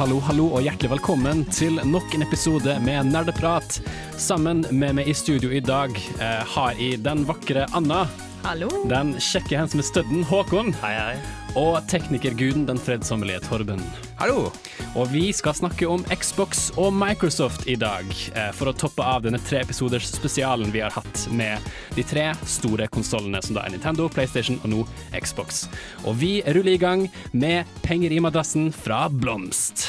Hallo, hallo, og hjertelig velkommen til nok en episode med Nerdeprat. Sammen med meg i studio i dag eh, har jeg den vakre Anna, Hallo. den kjekke hands med stødden Håkon, Hei, hei. og teknikerguden den fredsommelige Torben. Hallo! Og vi skal snakke om Xbox og Microsoft i dag, eh, for å toppe av denne tre episoders spesialen vi har hatt med de tre store konsollene, som da er Nintendo, PlayStation og nå Xbox. Og vi ruller i gang med Penger i madrassen fra Blomst.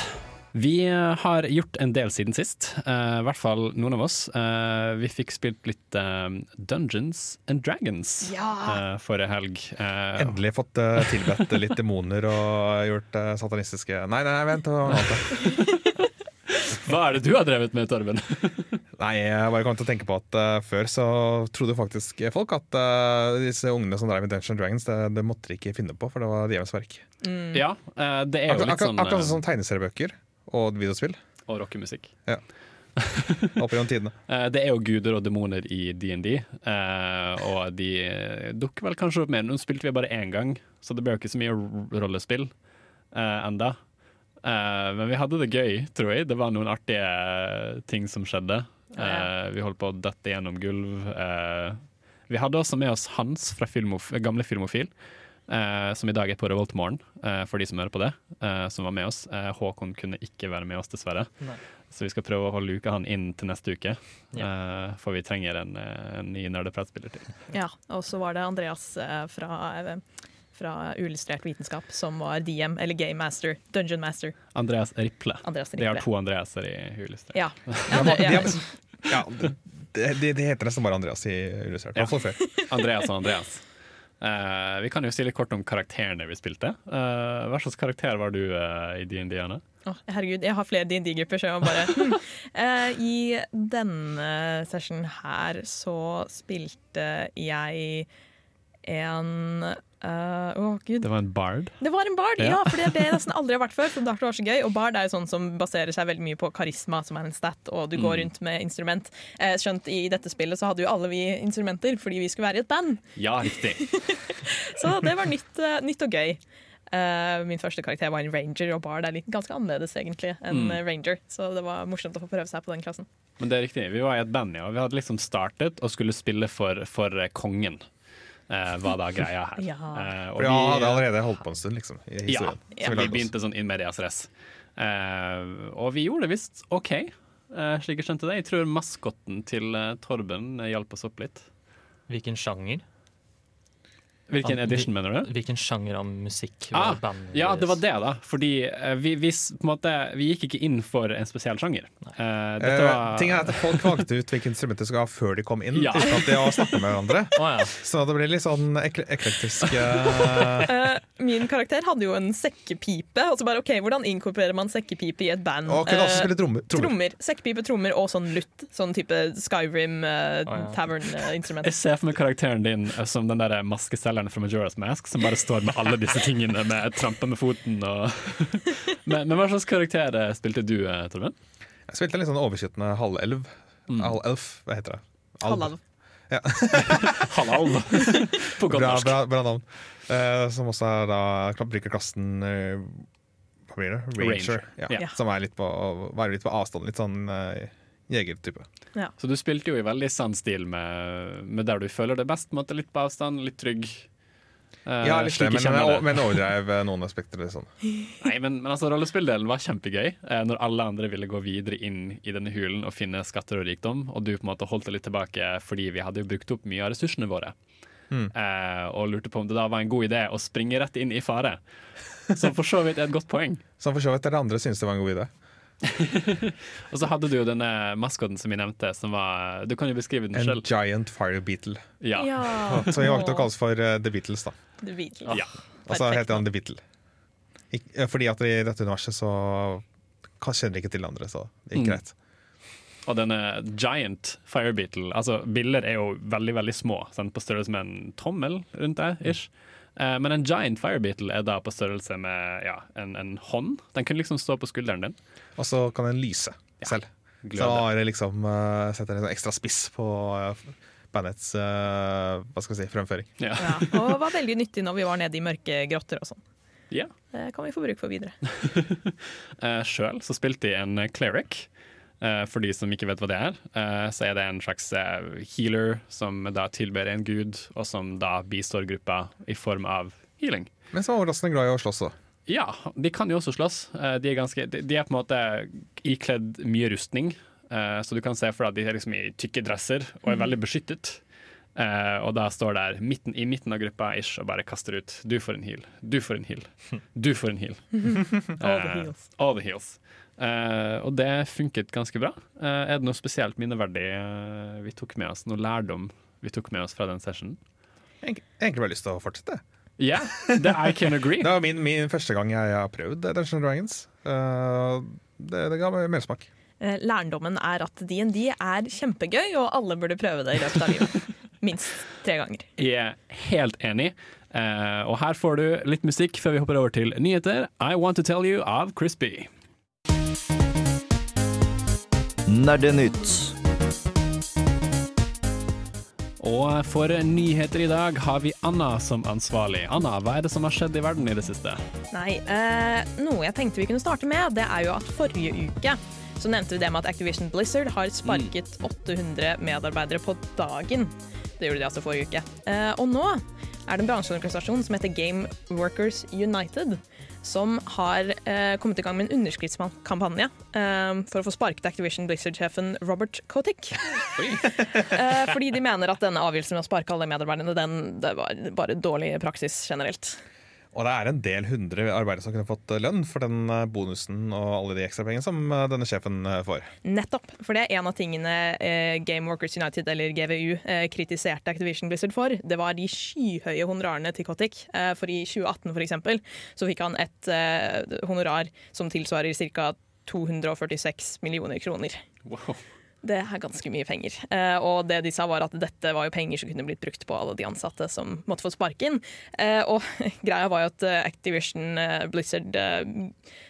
Vi eh, har gjort en del siden sist, uh, i hvert fall noen av oss. Uh, vi fikk spilt litt uh, Dungeons and Dragons Ja. eh, forrige helg. Eh, Endelig fått uh, tilbedt litt demoner og gjort satanistiske Nei, nei, vent. hva er det du har drevet med, Torben? Nei, jeg bare kom til å tenke på at uh, før så trodde faktisk folk at uh, disse ungene som drev med Dungeons Dragons, det, det måtte de ikke finne på, for det var djevelens verk. Ja, uh, det er jo Akkurat litt sånn akkurat eh, som tegneseriebøker og videospill Og rockemusikk. opp gjennom tidene. Eh, Det er jo guder og demoner i DND, eh, og de dukker vel kanskje opp mer. Nå spilte vi bare én gang, så det ble jo ikke så mye rollespill eh, enda. Eh, men vi hadde det gøy, tror jeg. Det var noen artige ting som skjedde. Eh, vi holdt på å dette gjennom gulv. Eh, vi hadde også med oss Hans fra Filmof gamle Filmofil. Eh, som i dag er på Revoltmorgen, eh, for de som hører på det. eh, som var med oss. Eh, Håkon kunne ikke være med oss, dessverre. Så vi skal prøve å luke han inn til neste uke. Eh, for vi trenger en, eh, en ny nerdepratspiller til. Ja, og så var det Andreas eh, fra, fra Uillustrert vitenskap som var DM, eller Game Master, Dungeon Master. Andreas Riple. Andreas De har to Andreaser i Huillustrert. Ja. Ja, det, ja. ja, det, det, det heter nesten bare Andreas i Illustrert. Ja. Ja. Andreas og Andreas. Eh, vi kan jo si litt kort om karakterene vi spilte. Uh, hva slags karakter var du uh, i DND, Anne? Oh, herregud, jeg har flere D&D-grupper, så jeg må bare I denne sessionen her så spilte jeg en eh, oh, gud. Det var en bard. Det var en bard, Ja. ja, for det er det jeg nesten aldri har vært før. For det var så gøy Og bard er jo sånn som baserer seg veldig mye på karisma, som er en stat, og du går Mm. rundt med instrument. Eh, skjønt i dette spillet så hadde jo alle vi instrumenter fordi vi skulle være i et band. Ja, riktig. Så det var nytt, uh, nytt og gøy. Uh, min første karakter var en ranger, og bard er litt, ganske annerledes egentlig enn Mm. ranger. Så det var morsomt å få prøve seg på den klassen. Men det er riktig. Vi var i et band, ja. Vi hadde liksom startet og skulle spille for, for kongen. Eh, var da greia her. Ja. Eh, og ja, jeg hadde allerede holdt på en stund, liksom. I Ja, historien. ja, vi begynte sånn in medias res. Eh, og vi gjorde det visst OK, eh, slik jeg skjønte det. Jeg tror maskotten til eh, Torben eh, hjalp oss opp litt. Hvilken sjanger? Hvilken edition, mener du? Hvilken sjanger av musikk Ah, var bandet Ja, det var det, da. Fordi eh, vi, vi, på en måte, vi gikk ikke inn for en spesiell sjanger. Uh, dette var ting er at Folk valgte ut hvilke instrumenter de skulle ha før de kom inn, Ja. uten at de har snakket med hverandre. Oh, ja. Så det blir litt sånn ek eklektisk uh... Eh, min karakter hadde jo en sekkepipe. Og så bare, ok, Hvordan inkorporerer man sekkepipe i et band? Og kunne også spille trommer. trommer. Trommer. Sekkepipe, trommer og sånn lutt. Sånn type Skyrim, uh, oh, ja. tavern-instrument. Jeg ser for meg karakteren din som den der maskeselgeren fra Majora's Mask, som bare står med alle disse tingene med tramper med foten og men, men hva slags karakter eh, spilte du, eh, Torben? Jeg spilte en litt sånn overskytende halvelv. Mm. Halvelf, hva heter det? Halvalv. Ja. Halvalv. På godt norsk. bra, bra navn. Uh, som også er da bruker klassen eh, Hva blir det? Ranger. Ranger, Ja. ja. Som er litt på, være litt på avstand. Litt sånn uh, jegertype. Så du spilte jo i veldig sann stil med, med der du føler det best. på en måte, Litt på avstand, litt trygg. Eh, Ja, litt det, men, men overdrev eh, noen aspekter. Sånn. Nei, men, men altså, rollespilldelen var kjempegøy. Eh, når alle andre ville gå videre inn i denne hulen og finne skatter og rikdom, og du på en måte holdt det litt tilbake fordi vi hadde jo brukt opp mye av ressursene våre. Mm. Eh, og lurte på om det da var en god idé å springe rett inn i fare. Som for så vidt er et godt poeng. Som for så vidt dere andre synes det var en god idé. Og så hadde du jo denne maskoten som vi nevnte, som var Du kan jo beskrive den En giant fire beetle. Ja. Så vi valgte å kalle oss for eh, The Beatles, da. The Beatles. Ja. Og så heter han The Beatle. Ik eh, fordi at i dette universet så kjenner de ikke til andre, så det gikk Mm. greit. Og denne giant fire beetle Altså, biller er jo veldig, veldig små, sant? på størrelse med en tommel rundt der, ish. Mm. men en giant fire beetle er da på størrelse med ja, en, en hånd. Den kunne liksom stå på skulderen din. Og så kan den lyse selv. Så har det liksom uh, setter en sånn ekstra spiss på uh, bandets uh, hva skal vi si, fremføring. Ja. Ja, og var veldig nyttig når vi var nede i mørke grotter og sånn. ja. Det kan vi få bruk for videre. Uh, Sjøl så spilte de en cleric. Eh, for de som ikke vet hva det er, eh, så er det en slags eh, healer som da tilber en gud, og som da bistår gruppa i form av healing. Men så var overraskende glad i å slåss òg. Ja, de kan jo også slåss. Eh, De er, ganske, de de er på en måte ikledd mye rustning, eh, så du kan se for deg at de er liksom i tykke dresser og er veldig beskyttet. Eh, og da står der midten, i midten av gruppa ish, og bare kaster ut 'du får en heal', 'du får en heal', 'du får en heal'. All the Eh, heals. all the heals. Uh, og det funket ganske bra. Uh, er det noe spesielt minneverdig uh, vi tok med oss, noe lærdom vi tok med oss fra den sessionen? Egentlig bare lyst til å fortsette. Ja, det I can agree. Det var min, min første gang jeg har prøvd Dungeons Dragons. Uh, det, det ga meg mersmak. Eh, Lærdommen er at DND er kjempegøy, og alle burde prøve det i løpet av livet. Minst tre ganger. Jeg er helt enig. Uh, og her får du litt musikk før vi hopper over til nyheter. I Want To Tell You av Crispy. Nerdenytt. Og for nyheter i dag har vi Anna som ansvarlig. Anna, hva er det som har skjedd i verden i det siste? Nei, eh, noe jeg tenkte vi kunne starte med, det er jo at forrige uke så nevnte vi det med at Activision Blizzard har sparket 800 medarbeidere på dagen. Det gjorde de altså forrige uke. Eh, og nå er det en bransjeorganisasjon som heter Game Workers United, som har eh, kommet i gang med en underskriftskampanje eh, for å få sparket Activision Blizzard-sjefen Robert Kotick. eh, fordi de mener at denne avgjørelsen med å sparke alle medarbeiderne, den, det var bare dårlig praksis generelt. Og det er en del hundre arbeidere som kunne fått lønn for den eh, bonusen og alle de ekstrapengene som eh, denne sjefen eh, får. Nettopp. For det er en av tingene eh, Game Workers United, eller GVU, eh, kritiserte Activision Blizzard for. Det var de skyhøye honorarene til Kotick. Eh, for i 2018 for eksempel, så fikk han et eh, honorar som tilsvarer ca. 246 millioner kroner. Wow. Det er ganske mye penger. Eh, og det de sa var at dette var jo penger som kunne blitt brukt på alle de ansatte som måtte få sparken. Eh, og greia var jo at eh, Activision eh, Blizzard eh,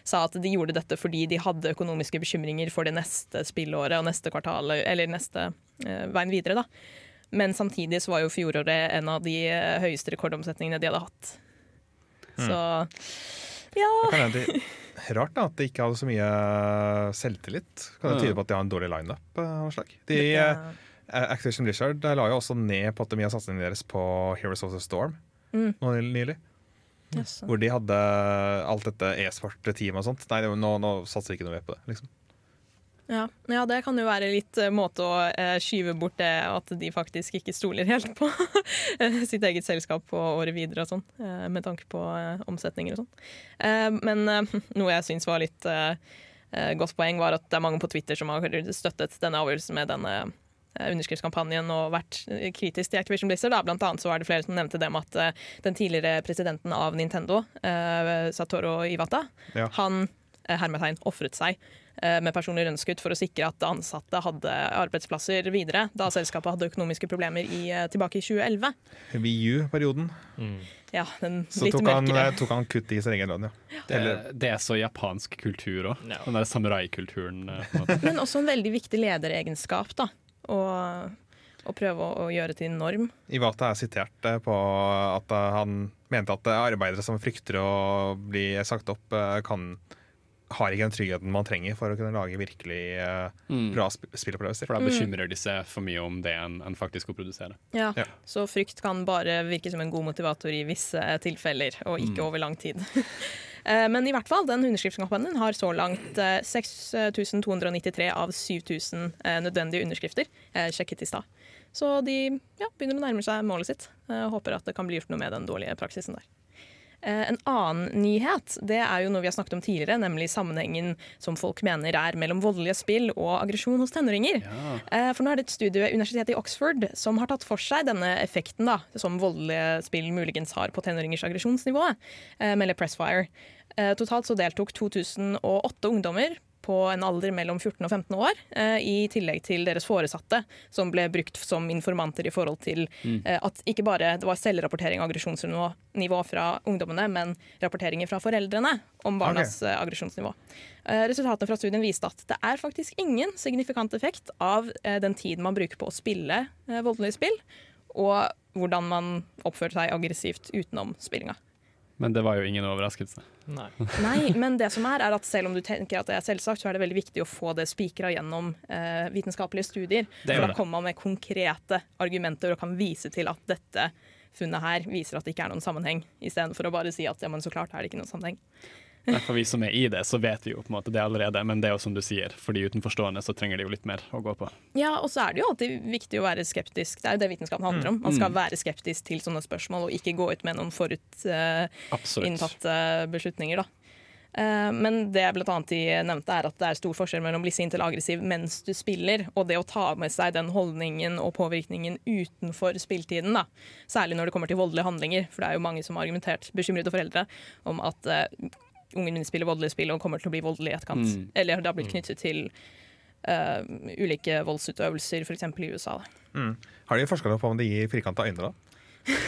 sa at de gjorde dette fordi de hadde økonomiske bekymringer for det neste spillåret og neste kvartal, eller neste eh, veien videre, da. Men samtidig så var jo fjoråret en av de høyeste rekordomsetningene de hadde hatt. Så ja. Rart da, at de ikke hadde så mye eh, selvtillit. Kan det tyde på at de har en dårlig lineup? eh, av noe slag? De, ja. eh, Activision Blizzard la jo også ned på at mye av satsingen deres på Heroes of the Storm Mm. nå nylig. Yes. Hvor de hadde alt dette e-sport-teamet og sånt. Nei, nå, nå satser vi ikke noe mer på det. liksom. Ja, ja, det kan jo være litt eh, måte å eh, skyve bort det at de faktisk ikke stoler helt på sitt eget selskap på året videre og sånn, eh, med tanke på eh, omsetninger og sånn. Men noe jeg syns var litt godt poeng, var at det er mange på Twitter som har støttet denne avgjørelsen med denne underskriftskampanjen og vært kritisk til Activision Blizzard. Da. Blant annet så var det flere som nevnte det med at den tidligere presidenten av Nintendo, Satoru Iwata, Ja. han hermetegn ofret seg eh, med personlig lønnskutt for å sikre at ansatte hadde arbeidsplasser videre, da selskapet hadde økonomiske problemer i, eh, tilbake i 2011. VU-perioden. Ja, den Så litt tok han, mørkere. Så tok han kutt i sin egen lønn, ja. Det, det er så japansk kultur òg. Ja. Den der samuraikulturen. eh, en. Men også en veldig viktig lederegenskap, da. Å, og prøve å, å gjøre til norm. Iwata er sitert eh, på at eh, han mente at eh, arbeidere som frykter å bli sagt opp, eh, kan har ikke den tryggheten man trenger for å kunne lage virkelig eh, Mm. bra sp spillopplevelser. For da bekymrer de seg for mye om det enn en faktisk å produsere. Ja. Ja. Så frykt kan bare virke som en god motivator i visse tilfeller, og ikke Mm. over lang tid. Eh, Men i hvert fall, den underskriftskampanjen har så langt eh, 6293 av 7000 eh, nødvendige underskrifter. Sjekket i stad. Så de ja, begynner å nærme seg målet sitt. Jeg håper at det kan bli gjort noe med den dårlige praksisen der. Eh, En annen nyhet det er jo noe vi har snakket om tidligere, nemlig sammenhengen som folk mener er mellom voldelige spill og aggresjon hos tenåringer. Ja. For nå er det et studie ved Universitetet i Oxford som har tatt for seg denne effekten da, som voldelige spill muligens har på tenåringers aggresjonsnivå, eh, melder Pressfire. Eh, Totalt så deltok 2008 ungdommer på en alder mellom 14 og 15 år, eh, i tillegg til deres foresatte, som ble brukt som informanter i forhold til eh, at ikke bare det var selvrapportering av aggresjonsnivå fra ungdommene, men rapporteringer fra foreldrene om barnas okay. aggresjonsnivå. Eh, Resultatene fra studien viste at det er faktisk ingen signifikant effekt av den tiden man bruker på å spille voldelige spill, og hvordan man oppfører seg aggressivt utenom spillinga. Men det var jo ingen overraskelse. Nei. Nei, men det som er, er at selv om du tenker at det er selvsagt, så er det veldig viktig å få det spikra gjennom eh, vitenskapelige studier. Det For da kommer man med konkrete argumenter og kan vise til at dette funnet her viser at det ikke er noen sammenheng, istedenfor å bare si at ja, men så klart er det ikke noen sammenheng. Nei, For vi som er i det, så vet vi jo på en måte det allerede, men det er jo som du sier, for de utenforstående så trenger de jo litt mer å gå på. Ja, og så er det jo alltid viktig å være skeptisk. Det er jo det vitenskapen handler om. Man skal Mm. være skeptisk til sånne spørsmål og ikke gå ut med noen forutinntatte uh, beslutninger, da. Eh, Men det blant annet de nevnte er at det er stor forskjell mellom bli sint eller aggressiv mens du spiller, og det å ta med seg den holdningen og påvirkningen utenfor spilletiden. Da. Særlig når det kommer til voldelige handlinger, for det er jo mange som har argumentert, bekymrede foreldre, om at eh, ungen min spiller voldelige spill og kommer til å bli voldelig i etterkant. Mm. Eller det har blitt knyttet til uh, ulike voldsutøvelser, f.eks. i USA. Da. Mm. Har de forska på om det gir firkanta øyne, da?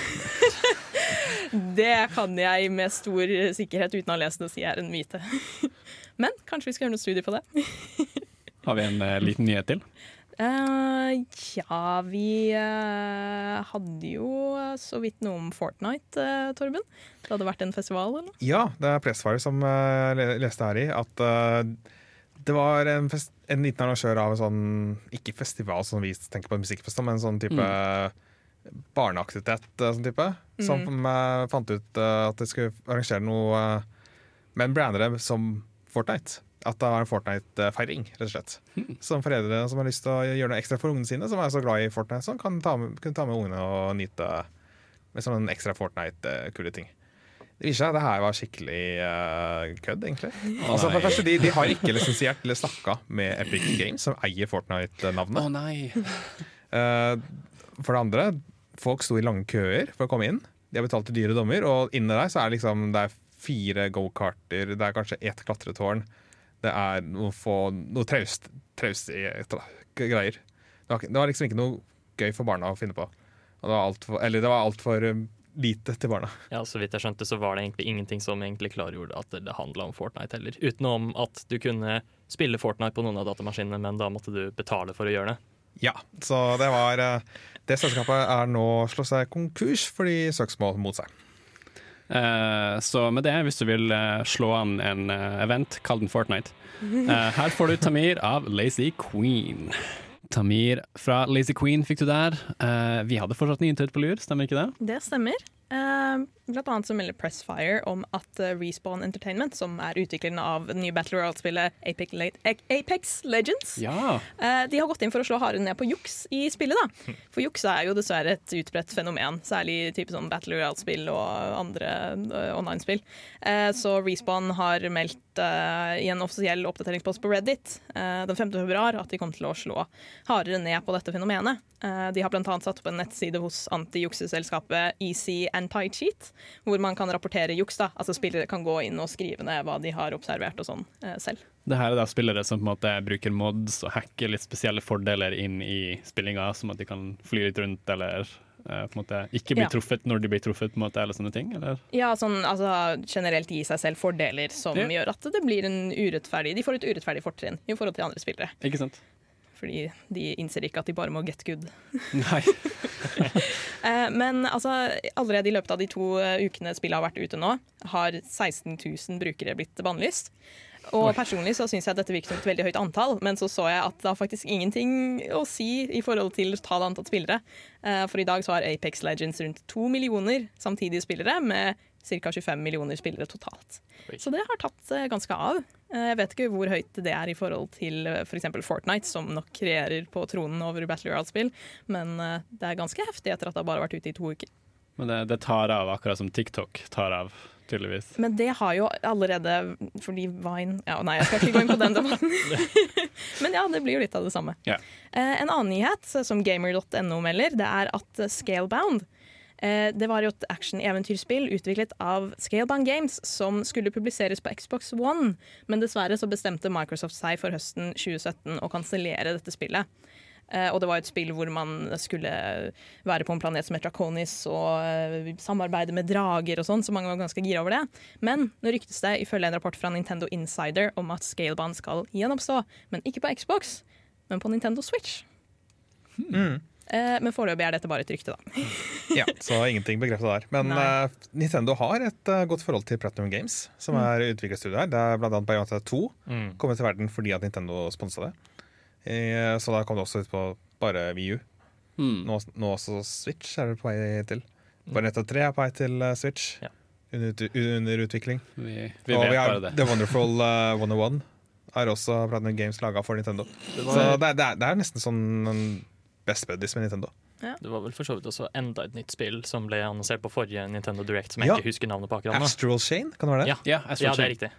Det kan jeg med stor sikkerhet uten å ha lest det si er en myte. Men kanskje vi skal gjøre noen studier på det. Har vi en uh, liten nyhet til? Eh, ja, vi uh, hadde jo så vidt noe om Fortnite, eh, Torben. Det hadde vært en festival, eller? Ja, det er Pressfire som uh, leste her i at eh, det var en, fest, en liten arrangør av en sånn Ikke festival som vi tenker på musikkfest, men en sånn type barneaktivitet eh, sånn type, som eh, fant ut eh, at de skulle arrangere noe med en brander som Fortnite. At det var en Fortnite-feiring, rett og slett. Som foreldre som har lyst til å gjøre noe ekstra for ungene sine, som er så glad i Fortnite, som kan ta med, kunne ta med ungene og nyte med sånne ekstra Fortnite-kule ting. Det viser seg at det her var skikkelig uh, kødd, egentlig. altså, for det første, de, de har ikke lisensiert eller snakka med Epic Games, som eier Fortnite-navnet. nei! Uh, for det andre, folk sto i lange køer for å komme inn. De har betalt til dyre dommer, og inni der så er det liksom Det er fire gokarter, det er kanskje ett klatretårn. Det er noe, få, noe traust, traust tra- greier. Det var, det var liksom ikke noe gøy for barna å finne på. Og det var alt for, eller det var altfor um, lite til barna. Ja, Så vidt jeg skjønte, så var det egentlig ingenting som egentlig klargjorde at det handla om Fortnite heller. Utenom at du kunne spille Fortnite på noen av datamaskinene, men da måtte du betale for å gjøre det. Ja, så det var eh, Det selskapet er nå slått seg konkurs fordi søksmål mot seg. Eh, så med det, hvis du vil uh, slå an en uh, event, kall den Fortnite. Her får du Tamir av Lazy Queen. Tamir fra Lazy Queen fikk du der. Vi hadde fortsatt nyheter på lur, stemmer ikke det? Det stemmer. Eh, blant annet så melder Pressfire om at eh, Respawn Entertainment, som er utvikleren av det nye Battle Royale-spillet Apex, Le Apex Legends, Ja. Eh, De har gått inn for å slå hardere ned på juks i spillet. da. For juks er jo dessverre et utbredt fenomen, særlig i type sånn Battle Royale-spill og andre online-spill. Så Respawn har meldt eh, i en offisiell oppdateringspost på Reddit eh, den 5. februar at de kommer til å slå hardere ned på dette fenomenet. Eh, De har bl.a. satt opp en nettside hos antijukseselskapet Easy Anti-Cheat, hvor man kan rapportere juks. da. Altså Spillere kan gå inn og skrive ned hva de har observert og sånn selv. Det her er da spillere som på en måte bruker mods og hacker litt spesielle fordeler inn i spillinga, som at de kan fly litt rundt eller på en måte ikke bli Ja. truffet når de blir truffet, på en måte, eller sånne ting? Eller? Ja, sånn, altså generelt gi seg selv fordeler som Ja. gjør at det blir en urettferdig De får et urettferdig fortrinn i forhold til andre spillere. Ikke sant? Fordi de innser ikke at de bare må get good. Nei. Eh, men altså, allerede i løpet av de to eh, ukene spillet har vært ute nå, har 16 000 brukere blitt bannlyst. Og personlig så syns jeg at dette virket som et veldig høyt antall, men så så jeg at det har faktisk ingenting å si i forhold til tallet antall spillere. Eh, For i dag så har Apex Legends rundt to millioner samtidige spillere, med ca. 25 millioner spillere totalt. Så det har tatt eh, ganske av. Eh, Jeg vet ikke hvor høyt det er i forhold til f.eks. For Fortnite, som nok regjerer på tronen over Battle Royale-spill, men det er ganske heftig etter at det har bare vært ute i to uker. Men det, det tar av, akkurat som TikTok tar av tydeligvis. Men det har jo allerede Fordi Vine ja, Nei, jeg skal ikke gå inn på den debatten. Men ja, det blir jo litt av det samme. Ja. Eh, en annen nyhet som gamer.no melder, det er at eh, Scalebound eh, Det var jo et action-eventyrspill utviklet av Scalebound Games som skulle publiseres på Xbox One, men dessverre så bestemte Microsoft seg for høsten 2017 å kansellere dette spillet. Eh, og det var et spill hvor man skulle være på en planet som het Draconis og eh, samarbeide med drager og sånn, så mange var ganske gira over det. Men nå ryktes det ifølge en rapport fra Nintendo Insider om at Scalebound skal gjenoppstå, men ikke på Xbox, men på Nintendo Switch. Mm. Eh, men foreløpig er dette bare et rykte, da. Ja, så ingenting bekrefta der. Men eh, Nintendo har et uh, godt forhold til Platinum Games, som er utviklerstudio her. Det er annet Bayonetta 2 Mm. kommet til verden fordi at Nintendo sponsa det. Eh, så da kom det også ut på bare VU. Mm. Nå, nå også Switch er det på vei til. Bayonetta 3 er på vei til eh, Switch. Ja. Under, under utvikling. Vi, vi og vet vi har bare det. The Wonderful uh, 101 er også Platinum Games laga for Nintendo. Det Så det, er- det, er, det er nesten sånn best buddies med Nintendo. det var vel for så vidt også enda et nytt spill som ble annonsert på forrige Nintendo Direct, som jeg Ja. ikke husker navnet på akkurat nå. Astral Chain, kan det være det? Ja. Ja, Ja, det er riktig.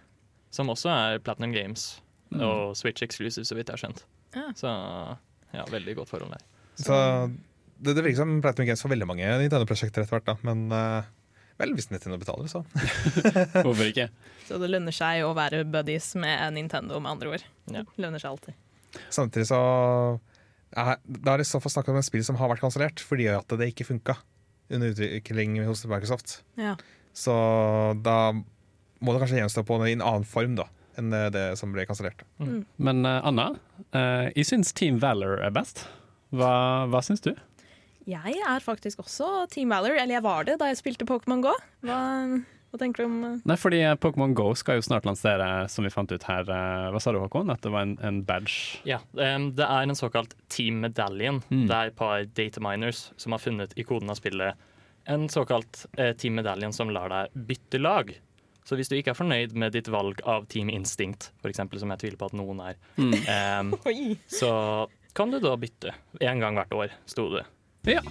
Som også er Platinum Games Mm. og Switch Exclusive, så vidt jeg har skjønt. Ja. Så ja, veldig godt forhold der. Så det, det virker som Platinum Games får veldig mange Nintendo-prosjekter etter hvert. da Men uh, vel, hvis Nintendo betaler, så. Hvorfor ikke? Så det lønner seg å være buddies med Nintendo, med andre ord. Ja. Lønner seg alltid. Samtidig så er, Da er det i så fall snakk om et spill som har vært kansellert fordi at det ikke funka under utvikling hos Microsoft. Ja. Så da må det kanskje gjenstå på i en annen form da enn det, det som ble kansellert. Men eh, Anna, eh, jeg syns Team Valor er best. Hva, hva syns du? Jeg er faktisk også Team Valor, eller jeg var det da jeg spilte Pokémon Go. Hva, hva tenker du om eh, Nei, fordi eh, Pokémon Go skal jo snart lansere, som vi fant ut her. eh, Hva sa du, Håkon? At det var en, en badge? Ja, um, Det er en såkalt team medallion. Mm. Det er et par data miners som har funnet i koden av spillet en såkalt uh, team medallion som lar deg bytte lag. Så hvis du ikke er fornøyd med ditt valg av Team Instinct, eksempel, som jeg tviler på at noen er, Mm. um, så kan du da bytte én gang hvert år, sto det. Ja.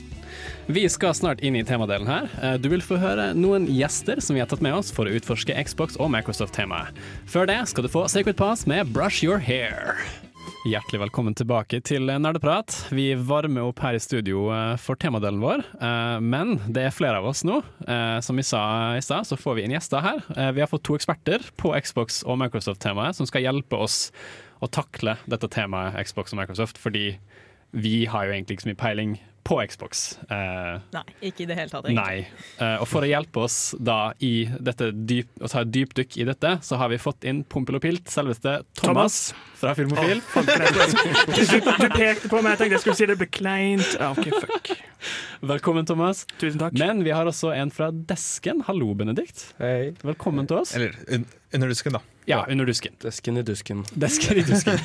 Vi skal snart inn i temadelen her. Eh, Du vil få høre noen gjester som vi har tatt med oss for å utforske Xbox og Microsoft-temaet. Før det skal du få Sacred Pass med Brush Your Hair. Hjertelig velkommen tilbake til Nerdeprat. Vi varmer opp her i studio eh, for temadelen vår, eh, men det er flere av oss nå. Eh, Som vi sa i stad, så får vi inn gjester her. Vi har fått to eksperter på Xbox og Microsoft-temaet som skal hjelpe oss å takle dette temaet Xbox og Microsoft, fordi vi har jo egentlig ikke så mye peiling på Xbox. Eh, Nei, ikke i det hele tatt. egentlig. nei. Eh, og for å hjelpe oss da i dette dyp, å ta et dypdykk i dette, så har vi fått inn Pompel og Pilt, selveste Thomas, fra Filmofil. Du, du pekte på meg, jeg tenkte jeg skulle si det ble kleint. Ja, ok, fuck. Velkommen, Thomas. Tusen takk. Men vi har også en fra Desken. Hallo, Benedikt. Hei. Velkommen til oss. Eller un under dusken, da. Ja, under dusken. Desken i dusken. Desken i dusken.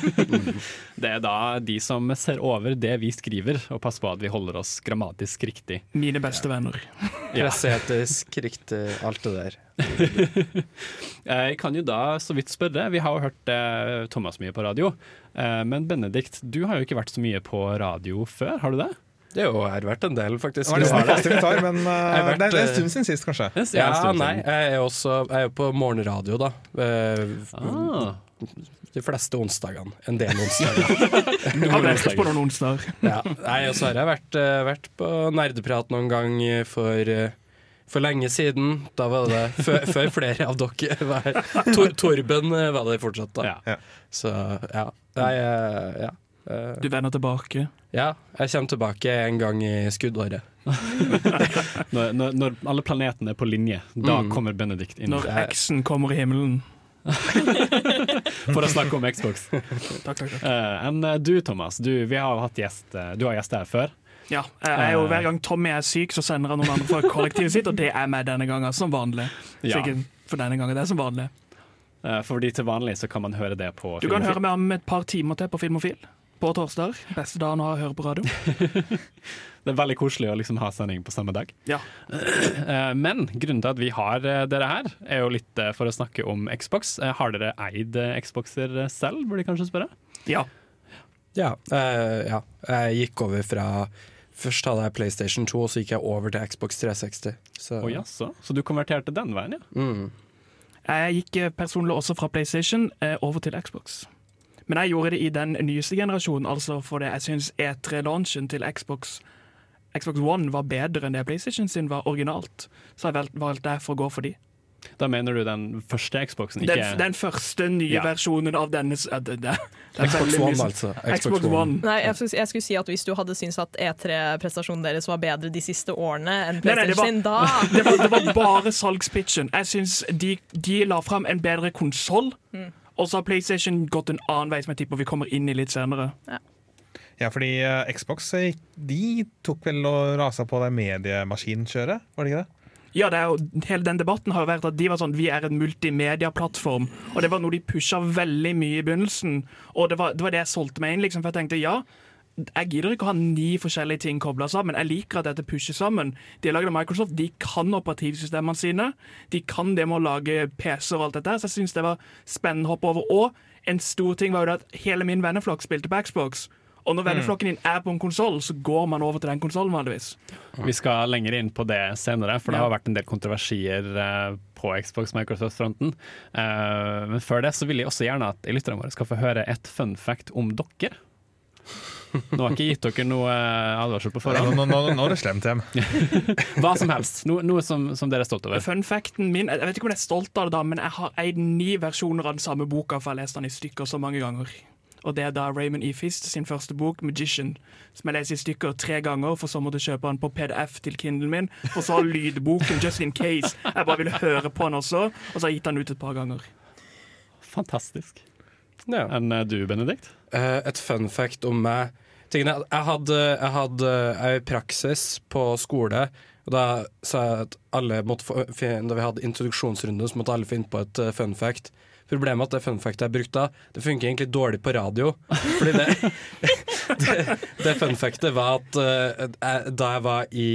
Det er da de som ser over det vi skriver, og passer på at vi holder oss grammatisk riktig. Mine beste venner. Ja. Presseetisk, riktig, alt det der. Eh, Jeg kan jo da så vidt spørre, vi har jo hørt eh, Thomas mye på radio, eh, men Benedikt, du har jo ikke vært så mye på radio før, har du det? Det er jo har vært en del, Det faktisk. var nesten det tar, men uh, vært, det, er, en eh, stund siden sist, kanskje. Det Ja, nei, jeg er også jeg er på morgenradio, da. Uh, Ah. De fleste onsdagene. En del onsdager. Har vært på noen onsdager. ja. Nei, og så har jeg vært, eh, vært på nerdeprat noen gang for, eh, for lenge siden. Da var det før, før flere av dere var her. Tor, Torben eh, var det fortsatt da. Ja. Så ja. Nei, eh, ja. Eh, Du vender tilbake. Ja, jeg kommer tilbake en gang i skuddåret. Når, når, når alle planetene er på linje, da Mm. kommer Benedikt inn Når X-en kommer i himmelen. for å snakke om Xbox. Takk, takk, takk. Eh, Enn eh, du, Thomas, du, vi har hatt gjest, du har gjest her før. Ja, jeg er jo Hver gang Tommy er syk, så sender han noen andre fra kollektivet sitt, og det er meg denne gangen, som vanlig. Ja. for denne gangen, det er som vanlig. Eh, Fordi til vanlig så kan man høre det på Du kan Filmofil. høre meg om et par timer til på Filmofil. På torsdag. Beste dagen å høre på radio. Det er veldig koselig å liksom ha sending på samme dag. Ja. Eh, Men grunnen til at vi har eh, dere her, er jo litt eh, for å snakke om Xbox. Har dere eid Xboxer selv, burde jeg kanskje spørre? Ja. Ja, uh, ja. Jeg gikk over fra, Først hadde jeg PlayStation 2, og så gikk jeg over til Xbox 360. Så, oh, jaså, så du konverterte den veien, ja? mm. Jeg gikk personlig også fra PlayStation over til Xbox. Men jeg gjorde det i den nyeste generasjonen, altså fordi jeg syns E3-launchen til Xbox Xbox One var bedre enn det PlayStation sin var originalt. Så jeg valgte valgt derfor å gå for de. Da mener du den første Xboxen, ikke Den, den første nye Ja. versjonen av denne det, det, det Xbox One, altså. Xbox One. Nei, jeg, skulle- jeg skulle si at Hvis du hadde syntes at E3-prestasjonen deres var bedre de siste årene enn PlayStation sin, da Det var, det var bare salgspitchen. Jeg syns de, de la fram en bedre konsoll, og så har PlayStation gått en annen vei, som jeg tipper vi kommer inn i litt senere. Ja, fordi eh, Xbox eh, de tok vel og rasa på det mediemaskinkjøret, var det ikke det? Ja, det er jo, Hele den debatten har jo vært at de var sånn Vi er en multimediaplattform. Og det var noe de pusha veldig mye i begynnelsen. Og det var det, var det jeg solgte meg inn, liksom, for jeg tenkte ja. Jeg gidder ikke å ha ni forskjellige ting kobla sammen. Jeg liker at dette pusher sammen. De er laget av Microsoft, de kan operativsystemene sine. De kan det med å lage PC-er og alt dette, så jeg syns det var spennende å hoppe over. Og en stor ting var jo at hele min venneflokk spilte på Xbox. Og når venneflokken din er på en konsoll, så går man over til den konsollen vanligvis. Vi skal lenger inn på det senere, for det har vært en del kontroversier eh, på Xbox Microsoft-fronten. Eh, men før det så vil jeg også gjerne at lytterne våre skal få høre et fun fact om dere. Nå har jeg ikke gitt dere noe eh, advarsel på forhånd. nå, nå, nå er det slemt hjem. Hva som helst. Noe, noe som, som dere er stolt over. Fun facten min, jeg vet ikke om jeg er stolt av det, da, men jeg har eid ni versjoner av den samme boka, for jeg har lest den i stykker så mange ganger. Og det er da Raymond E. Fist sin første bok, 'Magician', som jeg leser i stykker tre ganger, for så måtte jeg kjøpe den på PDF til Kindlen min, og så har lydboken just in case. Jeg bare ville høre på den også, og så har jeg gitt den ut et par ganger. Fantastisk. Ja. Enn eh, du, Benedikt? Eh, et fun fact om meg. Tingene, jeg hadde, jeg hadde jeg i praksis på skole, og da sa jeg at alle måtte få, da vi hadde introduksjonsrunde, så måtte alle finne på et eh, fun fact. Problemet er at det fun factet jeg brukte da, det funker egentlig dårlig på radio. Fordi det, det, det fun factet var at eh, jeg, da jeg var i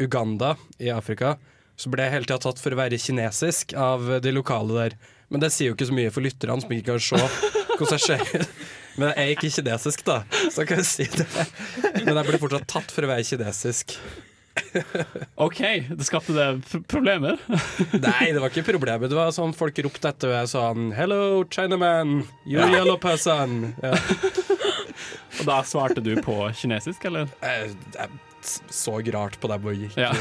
Uganda i Afrika, så ble jeg hele tida tatt for å være kinesisk av de lokale der. Men det sier jo ikke så mye for lytterne som ikke kan se hvordan jeg ser ut. Men jeg er ikke kinesisk, da, så kan jeg si det. Men jeg blir fortsatt tatt for å være kinesisk. OK, det skapte det problemer. Nei, det var ikke problemet. Det var sånn folk ropte etter meg sånn Hello, Chinaman! You yellow person! Ja. Og da svarte du på kinesisk, eller? Jeg, jeg så rart på dem og gikk. Ja.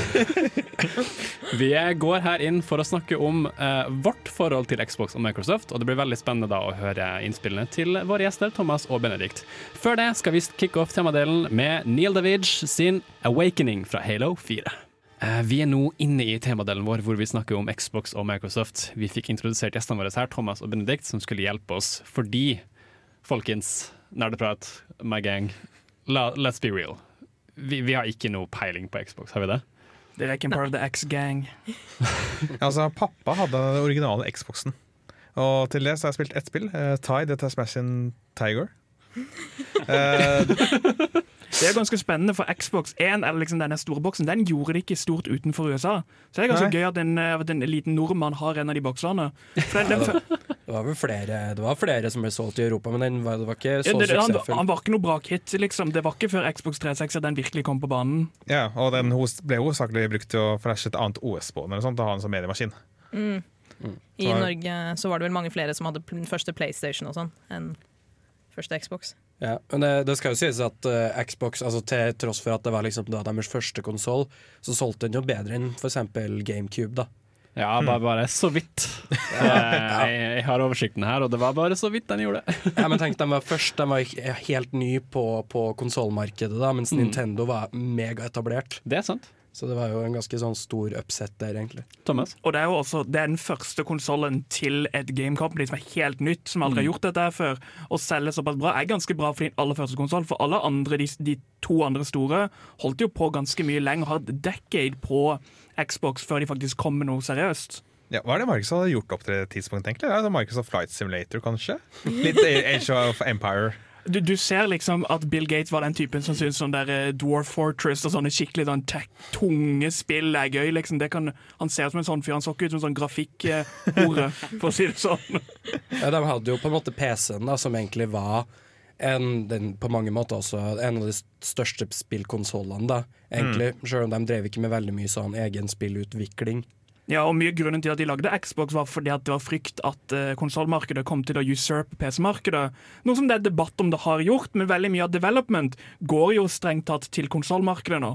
Vi går her inn for å snakke om eh, vårt forhold til Xbox og Microsoft, og det blir veldig spennende da å høre innspillene til våre gjester Thomas og Benedikt. Før det skal vi kicke off temadelen med Neil Davidge sin 'Awakening' fra Halo 4. Eh, Vi er nå inne i temadelen vår hvor vi snakker om Xbox og Microsoft. Vi fikk introdusert gjestene våre her, Thomas og Benedikt, som skulle hjelpe oss fordi, folkens, nerdeprat, my gang, la, let's be real. Vi, vi har ikke noe peiling på Xbox, har vi det? Dere er ikke en part of the X-gang. Altså, pappa hadde den originale Xboxen. Og til det så har jeg spilt ett spill. Uh, Tide the Smashing Tiger. Eh, Det er ganske spennende, for Xbox 1, eller liksom denne store boksen, den gjorde det ikke stort utenfor USA. Så det er ganske Nei. gøy at en, eh, at en liten nordmann har en av de boksene. For den, den, Ja, Det var vel flere, det var flere som ble solgt i Europa, men den var, det var ikke så Ja, det, han, suksessfull. han var ikke noe bra kit, liksom. Det var ikke før Xbox 360 den virkelig kom på banen. ja, og den ble hovedsakelig brukt til å flashe et annet OS på den, og ha den som mediemaskin. I Norge så var det vel mange flere som hadde den første PlayStation og sånn, enn første Xbox. Ja, men det, det skal jo sies at uh, Xbox, altså til tross for at det var liksom da deres første konsoll, så solgte den jo bedre enn f.eks. GameCube. da Ja, bare, bare så vidt. Eh, jeg, jeg har oversikten her, og det var bare så vidt den gjorde. Ja, men tenk, De var først, de var helt ny på, på konsollmarkedet, mens Mm. Nintendo var megaetablert. Det er sant. Så det var jo en ganske sånn stor upset der, egentlig. Thomas? Og det er jo også det er den første konsollen til et game company som er helt nytt, som aldri har gjort dette her før. Å selge såpass bra er ganske bra for din aller første konsoll, for alle andre, de, de to andre store holdt jo på ganske mye lenger, har et decade på Xbox før de faktisk kom med noe seriøst. Ja, hva er det Microsoft har gjort opp til det tidspunktet, egentlig? Er det Microsoft Flight Simulator, kanskje? Litt Age of Empire. Du, du ser liksom at Bill Gates var den typen som syntes sånn der eh, Dwarf Fortress og sånne skikkelig sånn tech, tunge spill er gøy. liksom. Det kan, han ser ut som en sånn fyr. Han så ikke ut som en sånn grafikkhore, for å si det sånn. Ja, de hadde jo på en måte PC-en, da, som egentlig var en, den på mange måter også en av de største spillkonsollene, egentlig. egentlig. Selv om de drev ikke med veldig mye sånn egen spillutvikling. Ja, og mye Grunnen til at de lagde Xbox, var fordi at det var frykt at uh, konsollmarkedet kom til å usurpe PC-markedet. Noe som det er debatt om det har gjort, men veldig mye av development går jo strengt tatt til konsollmarkedet nå.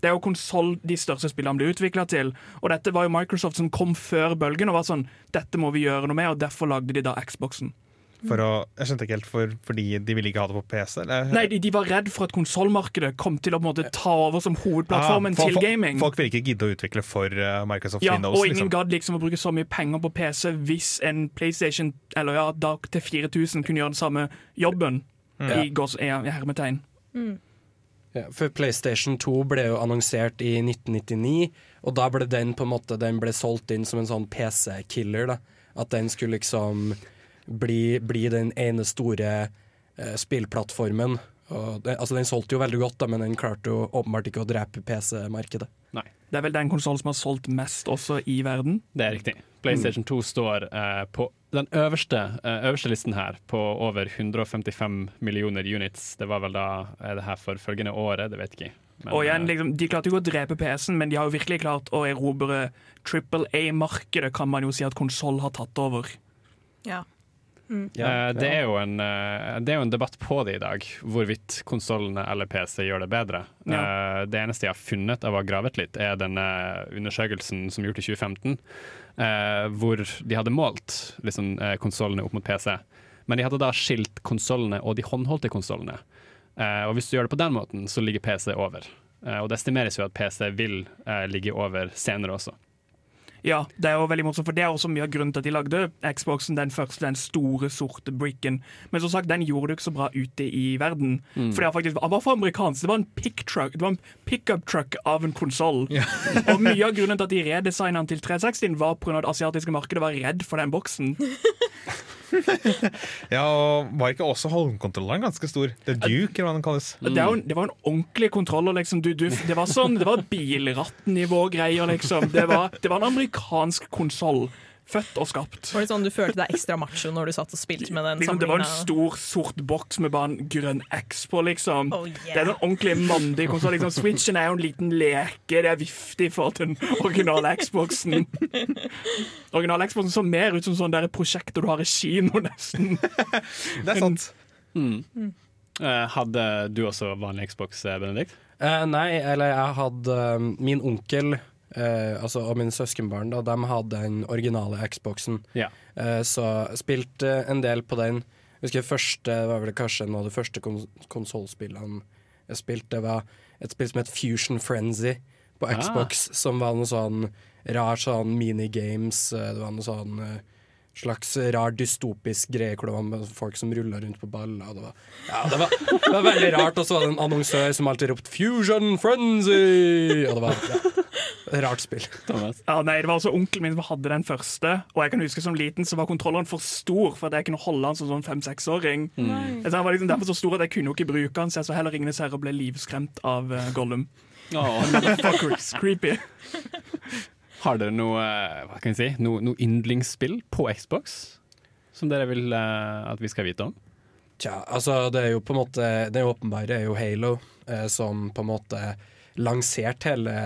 Det er jo konsoll de største spillene blir utvikla til. Og dette var jo Microsoft som kom før bølgen og var sånn Dette må vi gjøre noe med, og derfor lagde de da Xboxen. For å, jeg skjønte ikke helt for, fordi de ville ikke ha det på PC? Eller? Nei, de, de var redd for at konsollmarkedet kom til å på en måte, ta over som hovedplattformen Ah, for- til gaming. Folk ville ikke gidde å utvikle for eh, Microsoft Ja, Windows. og ingen liksom. gadd liksom å bruke så mye penger på PC hvis en PlayStation eller ja, Dark til 4000 kunne gjøre den samme jobben. I, gås, i, i hermetegn. Ja, for PlayStation 2 ble jo annonsert i 1999, og da ble den på en måte Den ble solgt inn som en sånn PC-killer. da At den skulle liksom bli, bli den ene store eh, spillplattformen. Og det, altså Den solgte jo veldig godt, da men den klarte jo åpenbart ikke å drepe PC-markedet. Nei, Det er vel den konsollen som har solgt mest også i verden. det er riktig. PlayStation 2 står eh, på den øverste, eh, øverste listen her, på over 155 millioner units. Det var vel da er det her for følgende året, det vet jeg ikke. Men, Og igjen, eh, liksom, De klarte ikke å drepe PC-en, men de har jo virkelig klart å erobre Triple A-markedet, kan man jo si at konsoll har tatt over. Ja. Eh, det, er jo en, eh, det er jo en debatt på det i dag, hvorvidt konsollene eller PC gjør det bedre. Ja. det eneste jeg har funnet av å ha gravet litt, er denne undersøkelsen som er gjort i 2015, eh, hvor de hadde målt liksom, eh, konsollene opp mot PC. Men de hadde da skilt konsollene og de håndholdte konsollene. Eh, og hvis du gjør det på den måten, så ligger PC over. Eh, og det estimeres jo at PC vil eh, ligge over senere også. Ja, det er jo veldig morsomt, for det er også mye av grunnen til at de lagde Xboxen, den første, den store, sorte bricken. Men som sagt, den gjorde det ikke så bra ute i verden. For det var faktisk, bare var for amerikansk. Det var en pick truck, det var en pickup truck av en konsoll. Og mye av grunnen til at de redesigna den til 360 var pga. at det asiatiske markedet var redd for den boksen. Ja, og Var ikke også håndkontrolleren ganske stor? Det er Duke, eller hva den kalles. Det, er jo, det var en ordentlig kontroller, liksom. Du, du, det var sånn, det var bilrattnivå-greier, liksom. Det var, det var en amerikansk konsoll. Født og skapt. Var det sånn du følte deg ekstra macho når du satt og spilte med den? Liksom, det var en stor, sort boks med bare en grønn X på, liksom. Oh, yeah. Det er en ordentlig mandig konsoll. Liksom. Switchen er jo en liten leke. Det er viftig for den originale Xboxen. Originale Xboxen så mer ut som sånn der prosjekter du har i kino, nesten. Det er sant. Mm. hadde du også vanlig Xbox, eh, Benedikt? Uh, nei, eller jeg hadde uh, Min onkel eh, altså, og mine søskenbarn da, de hadde den originale Xboxen. Ja. Uh, så spilte en del på den. Jeg husker første, var vel kanskje noe av de første kons konsollspillene jeg spilte. Det var et spill som het Fusion Frenzy på Ah. Xbox, som var noe sånn rar sånn minigames. eh, Det var noe sånn eh, slags rar dystopisk greie hvor det var folk som rulla rundt på baller. Det var, ja, det var, det var veldig rart. Og så var det en annonsør som alltid ropte 'Fusion Frenzy'! Og det var ja, rart spill. Thomas? Ja, nei, Det var altså onkelen min som hadde den første, og jeg kan huske som liten så var kontrolleren for stor for at jeg kunne holde den som sånn fem-seksåring. Så Han var liksom derfor så stor at jeg kunne jo ikke bruke den, så jeg så heller Ringenes herre og ble livskremt av uh, Gollum. Fuckers, creepy. Har dere noe, eh, hva kan jeg si, noe, noe yndlingsspill på Xbox som dere vil uh, at vi skal vite om? Tja, altså det er jo på en måte Det åpenbare er jo Halo, eh, som på en måte lanserte hele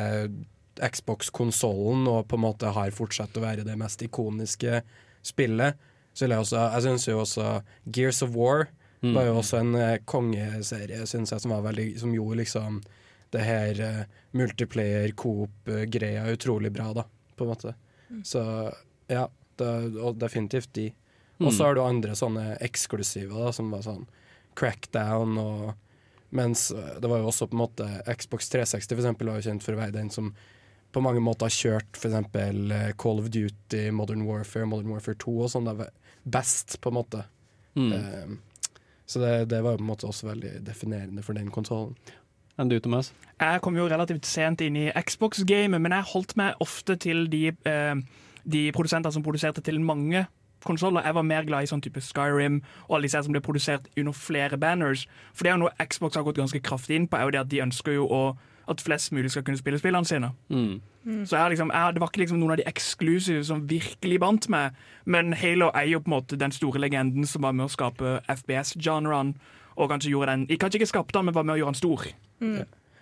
Xbox-konsollen og på en måte har fortsatt å være det mest ikoniske spillet. Så jeg også, jeg syns jo også Gears of War var jo også en eh, kongeserie, synes jeg, som var veldig Som gjorde liksom det her uh, multiplayer coop-greia utrolig bra, da, på en måte. Så ja, det, og definitivt de. Og så har du andre sånne eksklusive, da, som var sånn Crackdown og Mens eh, det var jo også på en måte Xbox 360 for eksempel, var jo kjent for å være den som på mange måter har kjørt eh, Call of Duty, Modern Warfare, Modern Warfare 2 og sånn. Best, på en måte. Mm. Um, så det, det var jo på en måte også veldig definerende for den konsollen. Enn du, Thomas? Jeg kom jo relativt sent inn i Xbox-gamet, men jeg holdt meg ofte til de, eh, de produsenter som produserte til mange konsoller. Jeg var mer glad i sånn type Skyrim og alle disse som ble produsert under flere banners. For det er jo noe Xbox har gått ganske kraftig inn på, er jo det at de ønsker jo å at flest mulig skal kunne spille spillene sine. Mm. Så jeg, liksom, jeg, Det var ikke liksom noen av de eksklusive som virkelig bandt meg, men Halo er jo på en måte den store legenden som var med å skape FPS-genren. Og kanskje gjorde den Kanskje ikke skapte den, men var med å gjøre den stor.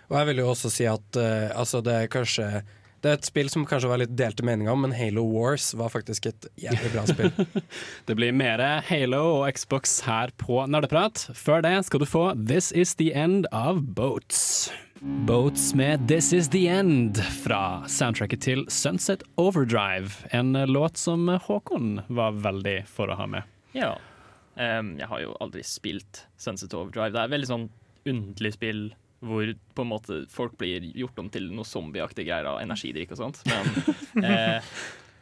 Og jeg vil jo også si at uh, altså det er kanskje Det er et spill som kanskje var litt delte meninger om, men Halo Wars var faktisk et jævlig bra spill. Det blir mer Halo og Xbox her på Nerdeprat. Før det skal du få This Is The End av Boats. Boats med This Is The End fra soundtracket til Sunset Overdrive. En låt som Håkon var veldig for å ha med. Ja. Em, jeg har jo aldri spilt Sunset Overdrive. Det er et veldig sånn underlig spill hvor på en måte folk blir gjort om til noe zombieaktige greier av energidrikk og sånt. Men, eh,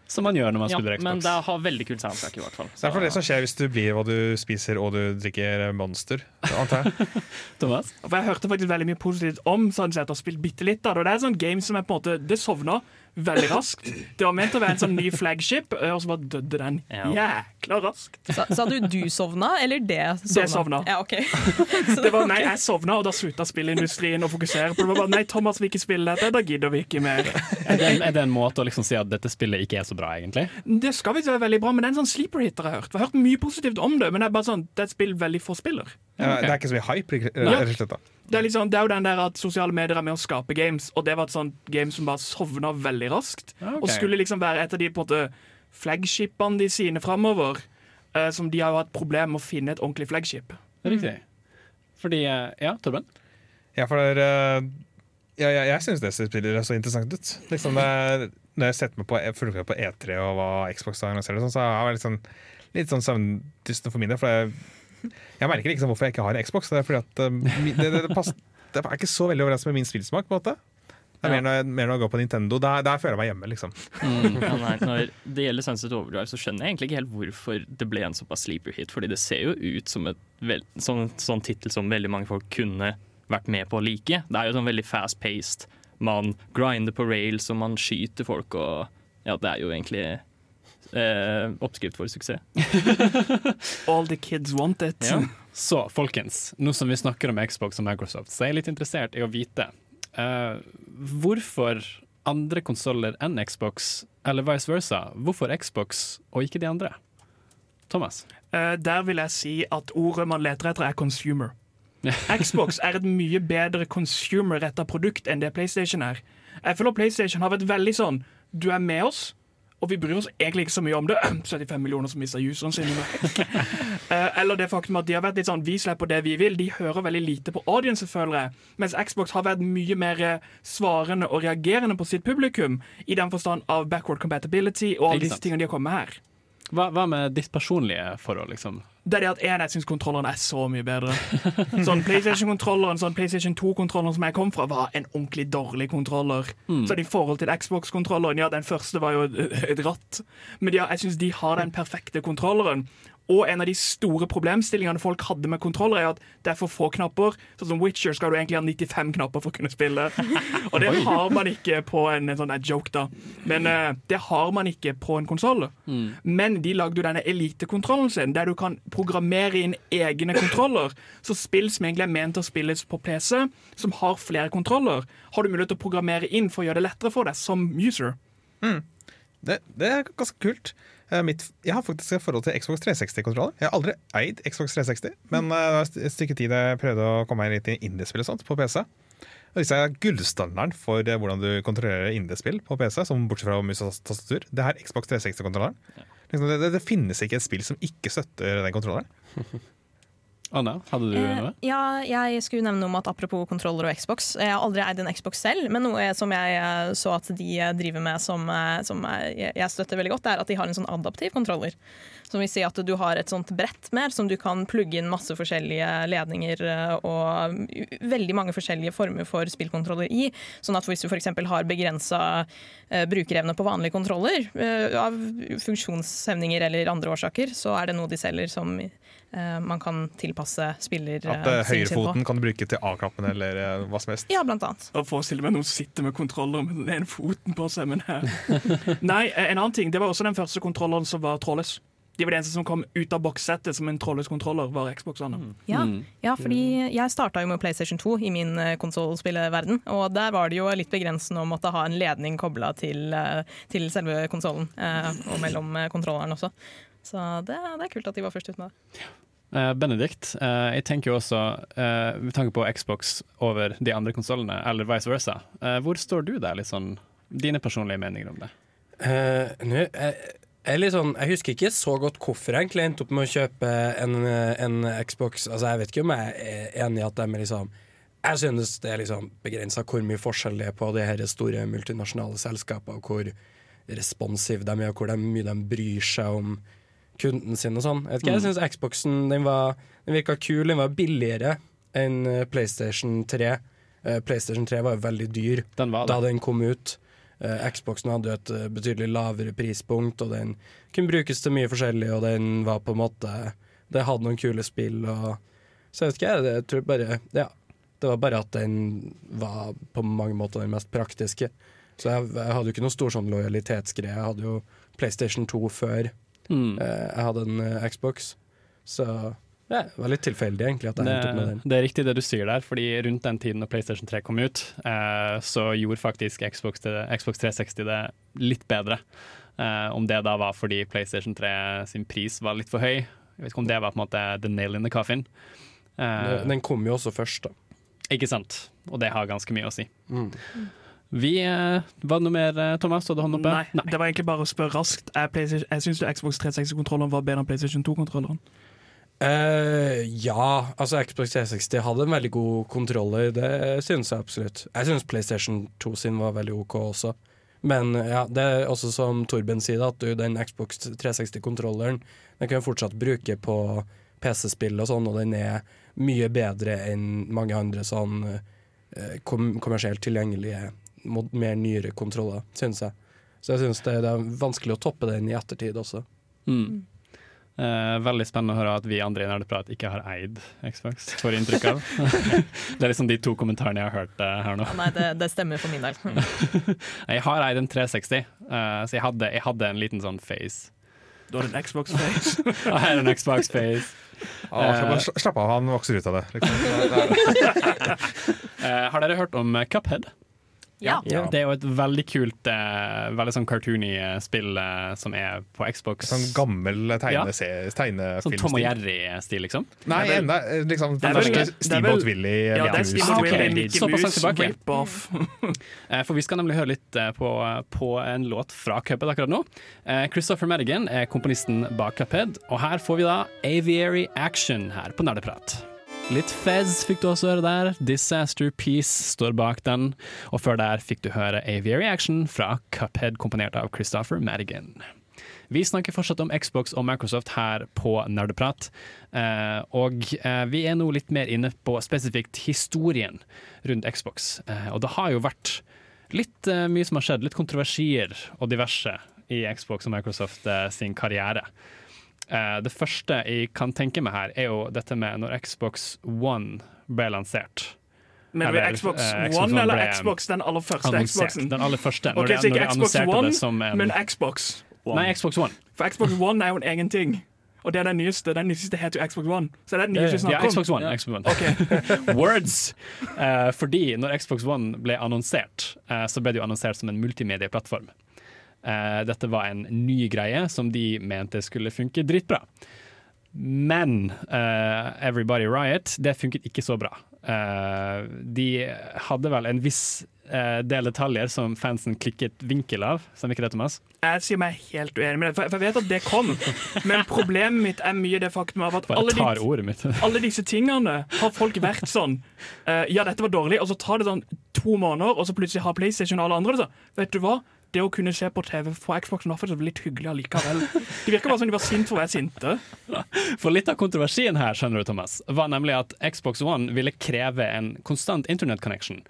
Som man gjør når man ja, spiller men det har veldig kult soundtrack i hvert fall. Det er for det som skjer hvis du blir hva du spiser og du drikker Monster, antar jeg. Thomas? For Jeg hørte faktisk veldig mye positivt om Sunset og spilt bitte litt Da. det. Og det er et sånt game som er på en måte Det sovna veldig raskt. Det var ment å være en sånn ny flagship, og så bare døde den Ja. jækla raskt. Sa, sa du du sovna, eller det sovna? Det sovna. Ja, ok. Det var nei, jeg sovna, og da slutta spillindustrien å fokusere på det. var bare, Nei, Thomas vil ikke spille dette, da gidder vi ikke mer. Er det, en, er det en måte å liksom si at dette spillet ikke er så bra, egentlig? Det skal visst være veldig bra, men det er en sånn sleeper hit jeg har hørt. Jeg har hørt mye positivt om det, men det er bare sånn, det er et spill veldig få spiller. Ja, Det er ikke så mye hype, rett og slett. da. Det er, liksom, det er jo den der at sosiale medier er med å skape games, og det var et sånt game som bare sovna veldig raskt. Okay. Og skulle liksom være et av de på en måte flagshipene de sine framover. eh, som de har jo hatt problemer med å finne et ordentlig flagship. Riktig. Fordi eh, Ja, Torben? Ja, for det er, eh, ja, ja, jeg syns det spiller så interessant ut. Liksom det, er- når jeg setter meg på, jeg fulgte på E3 og hva Xbox og sånn, så har jeg litt sånn, litt sånn søvndysten for min del. For jeg, jeg merker liksom hvorfor jeg ikke har en Xbox. Det er fordi at eh, det, det, det, pass, det er ikke så veldig overens med min spillsmak. på en måte Det er Ja. mer, når jeg, mer når jeg går på Nintendo. Der, der føler jeg meg hjemme. liksom Ja, nei, når det gjelder Sunset Overdrive, så skjønner jeg egentlig ikke helt hvorfor det ble en såpass sleeper hit. Fordi det ser jo ut som et vel, sånn, sånn tittel som veldig mange folk kunne vært med på å like. Det er jo sånn veldig fast-paced. Man grinder på rails, og man skyter folk, og ja, det er jo egentlig eh, oppskrift for suksess. All the kids want it. Ja. Så folkens, nå som vi snakker om Xbox og Microsoft, så er jeg litt interessert i å vite eh, hvorfor andre konsoller enn Xbox, eller vice versa. Hvorfor Xbox og ikke de andre? Thomas? Uh, der vil jeg si at ordet man leter etter, er consumer. Xbox er et mye bedre consumer-retta produkt enn det PlayStation er. Jeg føler PlayStation har vært veldig sånn Du er med oss, og vi bryr oss egentlig ikke så mye om det. 75 millioner som mister useren sine. Eh, Eller det faktum at de har vært litt sånn Vi slipper det vi vil. De hører veldig lite på audience, føler jeg. Mens Xbox har vært mye mer eh, svarende og reagerende på sitt publikum, i den forstand av backward compatibility og alle disse tingene de har kommet med her. Hva, hva med ditt personlige forhold, liksom? Det er det at jeg syns kontrolleren er så mye bedre. Sånn PlayStation-kontrolleren, sånn PlayStation 2-kontrolleren som jeg kom fra, var en ordentlig dårlig kontroller. Så i forhold til Xbox-kontrolleren, ja, den første var jo et ratt. Men ja, jeg syns de har den perfekte kontrolleren. Og en av de store problemstillingene folk hadde med kontroller, er at det er for få knapper. Sånn som Witcher skal du egentlig ha 95 knapper for å kunne spille. Og det har man ikke på en, en sånn joke, da. Men uh, det har man ikke på en konsoll. Men de lagde jo denne elitekontrollen sin, der du kan programmere inn egne kontroller. Så spill som egentlig er ment å spilles på PC, som har flere kontroller, har du mulighet til å programmere inn for å gjøre det lettere for deg som user. Det, det er ganske kult. Eh, Mitt, jeg har faktisk et forhold til Xbox 360-kontroller. Jeg har aldri eid Xbox 360, men eh, det var et stykke tid jeg prøvde å komme meg litt i indiespill og sånt på PC. Og disse er gullstandarden for eh, hvordan du kontrollerer indiespill på PC, som bortsett fra mus og tastatur. Det er Xbox 360-kontrolleren. Liksom, det, det, det finnes ikke et spill som ikke støtter den kontrolleren. Anna, hadde du Eh, noe? ja, jeg skulle nevne noe om at apropos kontroller og Xbox. Jeg har aldri eid en Xbox selv, men noe som jeg eh, så at de eh, driver med som, eh, som eh, jeg støtter veldig godt, er at de har en sånn adaptiv kontroller. Som vil si at du har et sånt brett mer som du kan plugge inn masse forskjellige ledninger eh, og veldig mange forskjellige former for spillkontroller i. Sånn at hvis du f.eks. har begrensa brukerevne på vanlige kontroller, eh, av funksjonshemninger eller andre årsaker, så er det noe de selger som eh, man kan tilpasse spiller At eh, uh, høyrefoten kan du bruke til A-knappen eller uh, hva som helst. Ja, blant annet. Og forestille meg noen sitter med kontroller med den ene foten på seg, men her. Nei, eh, en annen ting. Det var også den første kontrolleren som var trådløs. De var de eneste som kom ut av bokssettet som en trådløs kontroller, var Xboxene. Ja, Mm. ja fordi jeg starta jo med PlayStation 2 i min konsollspilleverden. Og der var det jo litt begrensende å måtte ha en ledning kobla til, eh, til selve konsollen. og mellom kontrolleren også. Så det, det er kult at de var først ute med det. Uh, Benedikt, uh, jeg tenker jo også, uh, med tanke på Xbox over de andre konsollene, eller vice versa, eh, hvor står du der? Litt sånn, dine personlige meninger om det? Eh, nå, jeg, jeg, er litt sånn, jeg husker ikke så godt hvorfor jeg egentlig endte opp med å kjøpe en, en Xbox. Altså, jeg vet ikke om jeg er enig i at de er liksom Jeg synes det er liksom begrensa hvor mye forskjell det er på de her store multinasjonale selskapene, og hvor responsive de er, og hvor mye de bryr seg om kunden sin og sånn. Jeg ikke, jeg syns Xboxen den, var, den virka kul, den var billigere enn eh, PlayStation 3. Eh, PlayStation 3 var jo veldig dyr Den var da den kom ut. Eh, Xboxen hadde jo et betydelig lavere prispunkt, og den kunne brukes til mye forskjellig, og den var på en måte Det hadde noen kule spill, og Så jeg vet ikke, jeg, jeg tror bare Ja. Det var bare at den var på mange måter den mest praktiske. Så jeg, jeg hadde jo ikke noe stor sånn lojalitetsgreie. Jeg hadde jo PlayStation 2 før Mm. eh, jeg hadde en eh, Xbox. Så ja, det var litt tilfeldig, egentlig, at jeg endte opp med den. det er riktig det du sier der, fordi rundt den tiden når PlayStation 3 kom ut, eh, så gjorde faktisk Xbox, det, Xbox 360 det litt bedre. Eh, om det da var fordi PlayStation 3 sin pris var litt for høy. Jeg vet ikke om det var på en måte the nail in the coffin. Eh, Den- Den kom jo også først, da. ikke sant? Og det har ganske mye å si. Mm. Vi, eh, Var det noe mer, eh, Thomas? Hadde hånd oppe? Nei, det var egentlig bare å spørre raskt. Jeg, Jeg syns Xbox 360-kontrolleren var bedre enn PlayStation 2-kontrolleren. Uh, ja, altså Xbox 360 hadde en veldig god kontroller, det synes jeg absolutt. Jeg synes PlayStation 2 sin var veldig OK også. Men ja, det er også som Torben sier, at du, den Xbox 360-kontrolleren Den kan du fortsatt bruke på PC-spill og sånn, og den er mye bedre enn mange andre sånn eh, kom kommersielt tilgjengelige, mod- mer nyere kontroller, synes jeg. Så jeg synes det, det er vanskelig å toppe den i ettertid også. Mm. Eh, veldig spennende å høre at vi andre i Nerdeprat ikke har eid Xbox, får jeg inntrykk av. det er liksom de to kommentarene jeg har hørt eh, her nå. Nei, det, det stemmer for min del. Jeg har eid en 360, eh, så jeg hadde, jeg hadde en liten sånn face. Du har en Xbox Face. Jeg har en Xbox face. Ah, av- slapp av, han vokser ut av det. Liksom. Eh, har dere hørt om Cuphead? Ja. Ja. Det er jo et veldig kult, eh, veldig sånn cartoony eh, spill eh, som er på Xbox. Sånn gammel tegne Sånn. Tom og Jerry-stil, liksom. Nei, Det er vel- enda liksom det den første Steamboat Willy. Ja, det er Steamboat Willy. Mickey Såpass Mouse, tilbake. rip-off. Eh, For vi skal nemlig høre litt på, på en låt fra Cuphead akkurat nå. Eh, Christopher Madigan er komponisten bak Cuphead, og her får vi da Aviary Action her på Nerdeprat. Litt Fez fikk du også høre der. Disaster Peace står bak den. Og før der fikk du høre Aviary Action fra Cuphead, komponert av Christopher Madigan. Vi snakker fortsatt om Xbox og Microsoft her på Nerdeprat. Eh, og eh, vi er nå litt mer inne på spesifikt historien rundt Xbox. Eh, og det har jo vært litt mye som har skjedd, litt kontroversier og diverse i Xbox og Microsoft sin karriere. Eh, det første jeg kan tenke meg her, er jo dette med når Xbox One ble lansert. Men Eller, Xbox uh, Xbox One One eller Xbox, den aller første Annonsert. Xboxen? Den aller første. Når Ok, de, så når de annonserte One, det som en Men Xbox. One. Nei, Xbox One. For Xbox One er jo en egen ting. Og det er den nyeste. Den nyeste heter jo Xbox One. Så det er den nyeste som Ja, kommet. Ja, Xbox One. Xbox One. Words! Uh, fordi når Xbox One ble annonsert, uh, så ble det jo annonsert som en multimedieplattform. Eh, dette var en ny greie som de mente skulle funke dritbra. Men uh, Everybody Riot, det funket ikke så bra. Uh, de hadde vel en viss del detaljer som fansen klikket vinkel av. Stemmer ikke det, Thomas? Jeg sier meg helt uenig med det, for jeg vet at det kom. Men problemet mitt er mye det faktum av at alle, de, alle disse tingene har folk vært sånn Ja, dette var dårlig, og så tar det sånn to måneder, og så plutselig har PlayStation og alle andre det sånn. Vet du hva? Det å kunne se på TV på Xboxen var faktisk litt hyggelig allikevel. Det virker bare som de var sinte for å være sinte. For litt av kontroversien her, skjønner du, Thomas, var nemlig at Xbox One ville kreve en konstant internet connection.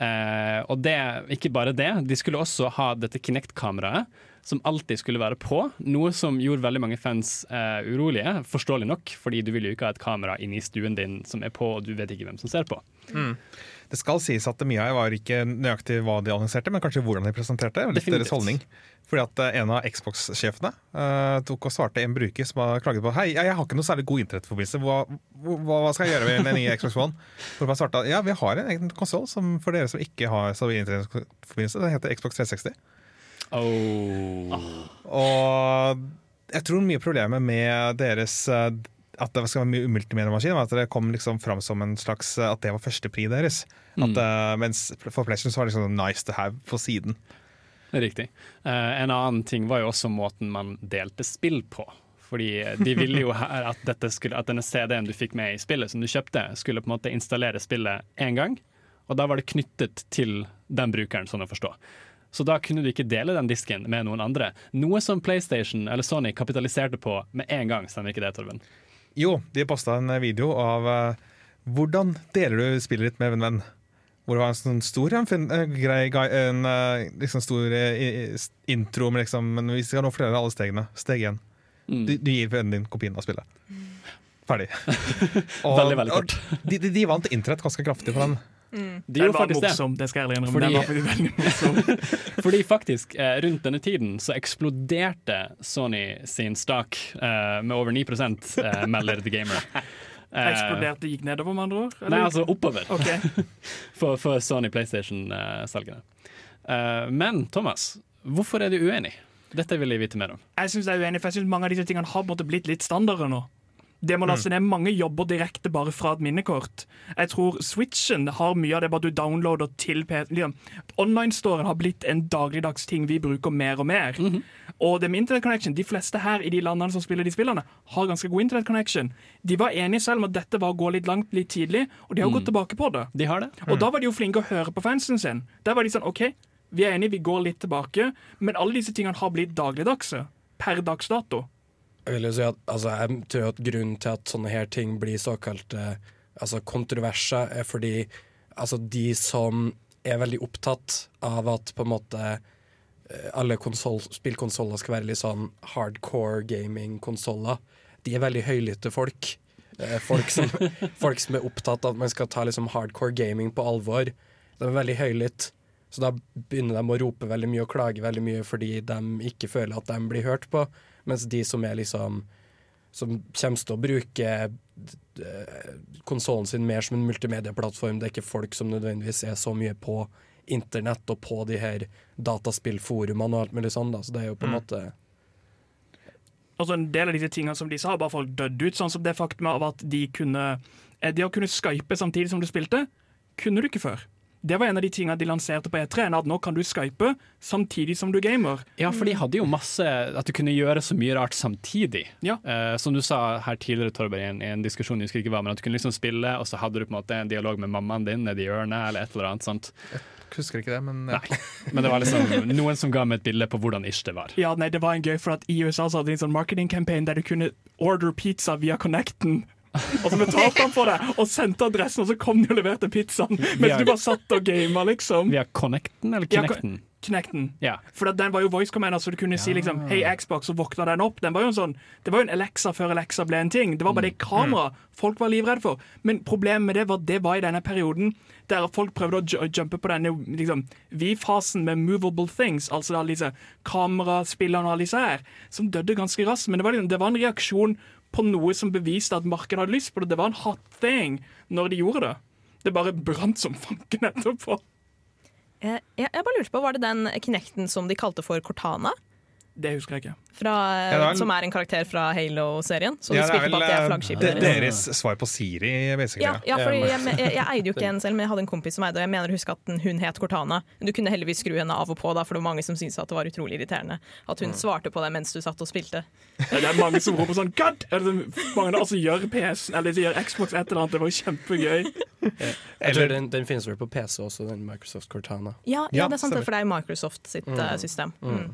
Eh, og det, ikke bare det, de skulle også ha dette Kinect-kameraet, som alltid skulle være på. Noe som gjorde veldig mange fans eh, urolige, forståelig nok, fordi du vil jo ikke ha et kamera inne i stuen din som er på, og du vet ikke hvem som ser på. Det skal sies at mye av var ikke nøyaktig hva de annonserte, men kanskje hvordan de presenterte. Litt Definitivt. deres holdning. Fordi at eh, En av Xbox-sjefene uh, tok og svarte en bruker som har klaget på Hei, jeg har ikke noe særlig god internettforbindelse. Hva, hva, hva skal jeg gjøre med den nye Xbox One? Hvor man svarte ja, vi har en egen konsoll for dere som ikke har så mye internettforbindelse. Den heter Xbox 360. Oh. Og jeg tror mye av problemet med deres eh, at det skal være multimediemaskin, at det kom liksom fram som en slags eh, At det var førstepri deres. At, eh, mens for PlayStation så var det liksom nice to have på siden. Riktig. Uh, en annen ting var jo også måten man delte spill på. Fordi de ville jo at, dette skulle, at denne CD-en du fikk med i spillet, som du kjøpte, skulle på en måte installere spillet én gang. Og da var det knyttet til den brukeren, sånn å forstå. Så da kunne du ikke dele den disken med noen andre. Noe som PlayStation eller Sony kapitaliserte på med en gang. Stemmer ikke det, Torben? Jo, de posta en video av eh, hvordan deler du spillet ditt med en venn. Hvor det var en sånn stor en, fin- eh, grei en, eh, liksom stor intro med liksom Men vi skal nå flere alle stegene. Steg én. Mm. Du, du gir vennen din kopien av spillet. Ferdig. Og- Veldig, veldig kort. og De, de, de vant internett ganske kraftig på den. De Den var faktisk morsom, det skal jeg innrømme. Fordi- Den var faktisk veldig morsom. Fordi faktisk, eh, rundt denne tiden så eksploderte Sony sin stak eh, med over 9 eh, melder The Gamer. Eksploderte, gikk nedover, med andre ord? eller? Nei, altså oppover Okay. for, for Sony PlayStation-salgene. Eh, men Thomas, hvorfor er du uenig? Dette vil jeg vite mer om. Jeg synes jeg er uenig, for jeg synes mange av disse tingene har blitt litt standarder nå. Det må laste ned mange jobber direkte bare fra et minnekort. Jeg tror Switchen har mye av det bare du downloader til PC. Liksom. Online-storen har blitt en dagligdags ting vi bruker mer og mer. Og det med internet connection, de fleste her i de landene som spiller de spillene, har ganske god internet connection. De var enige selv om at dette var å gå litt langt, litt tidlig, og de har gått tilbake på det. De har det. Og da var de jo flinke å høre på fansen sin. Der var de sånn OK, vi er enige, vi går litt tilbake, men alle disse tingene har blitt dagligdagse. Per dags dato. Jeg vil jo si at altså, jeg tror at grunnen til at sånne her ting blir såkalte altså, kontroverser, er fordi altså, de som er veldig opptatt av at på en måte eh, alle konsol, spillkonsoller skal være litt sånn hardcore gaming-konsoller, de er veldig høylytte folk. Eh, Folk som, folk som er opptatt av at man skal ta liksom hardcore gaming på alvor. De er veldig høylytte. Så da begynner de å rope veldig mye og klage veldig mye fordi de ikke føler at de blir hørt på. Mens de som er liksom Som kommer til å bruke konsollen sin mer som en multimedieplattform. Det er ikke folk som nødvendigvis er så mye på internett og på de her dataspillforumene og alt mulig sånn. Da. Så det er jo på en måte Altså En del av disse tingene som de sa, har bare folk dødd ut. Sånn som det faktum av at de kunne eh, Det å kunne skype samtidig som du spilte, kunne du ikke før. Det var en av de tingene de lanserte på E3. At nå kan du skype samtidig som du gamer. Ja, for de hadde jo masse At du kunne gjøre så mye rart samtidig. Ja. Uh, som du sa her tidligere, Torberg, i en, i en diskusjon, jeg husker ikke hva, men at du kunne liksom spille, og så hadde du på en måte en dialog med mammaen din nedi hjørnet, eller et eller annet sånt. Husker ikke det, men ja. Nei. Men det var liksom noen som ga meg et bilde på hvordan ish det var. Ja, nei, det var en gøy, for at I USA så hadde de en sånn marketing campaign der du kunne order pizza via Connecten. Og så betalte han for det, og sendte adressen, og så kom de og leverte pizzaen. Mens du bare satt og gama, liksom. Via Connecten eller Ja, Kinecten? Connecten. Ja. For den var jo voice commander, så du kunne si liksom Hei, Xbox, og våkna den opp. Den var jo en sånn Det var jo en Alexa før Alexa ble en ting. Det var bare det kameraet folk var livredde for. Men problemet med det var det var i denne perioden der folk prøvde å ju- jumpe på denne liksom, vi-fasen med movable things, altså alle disse kameraspillene og alle disse her, som døde ganske raskt. Men det var, liksom, det var en reaksjon på noe som beviste at markedet hadde lyst på det. Det var en hot thing når de gjorde det. Det bare brant som fanken etterpå. Jeg, jeg, jeg bare lurte på, Var det den knekten som de kalte for Cortana? Det husker jeg ikke. Fra, ja, var Som er en karakter fra Halo-serien? Så Ja, det er spilte på vel at det er eh, flaggskipet deres. deres svar på Siri, basically. Ja, ja, fordi jeg, jeg, jeg eide jo ikke en selv, men jeg hadde en kompis som eide, og jeg mener å huske at hun het Cortana. Du kunne heldigvis skru henne av og på, da, for det var mange som syntes at det var utrolig irriterende at hun svarte på deg mens du satt og spilte. Ja, Det er mange som roper sånn God! Er det mange altså gjør PS Eller de gjør Xbox et eller annet. Det var kjempegøy. Tror den, den finnes vel på PC også, den Microsoft Cortana. Ja, ja, Ja, det er sant, for det er jo Microsoft sitt mm. system. Mm.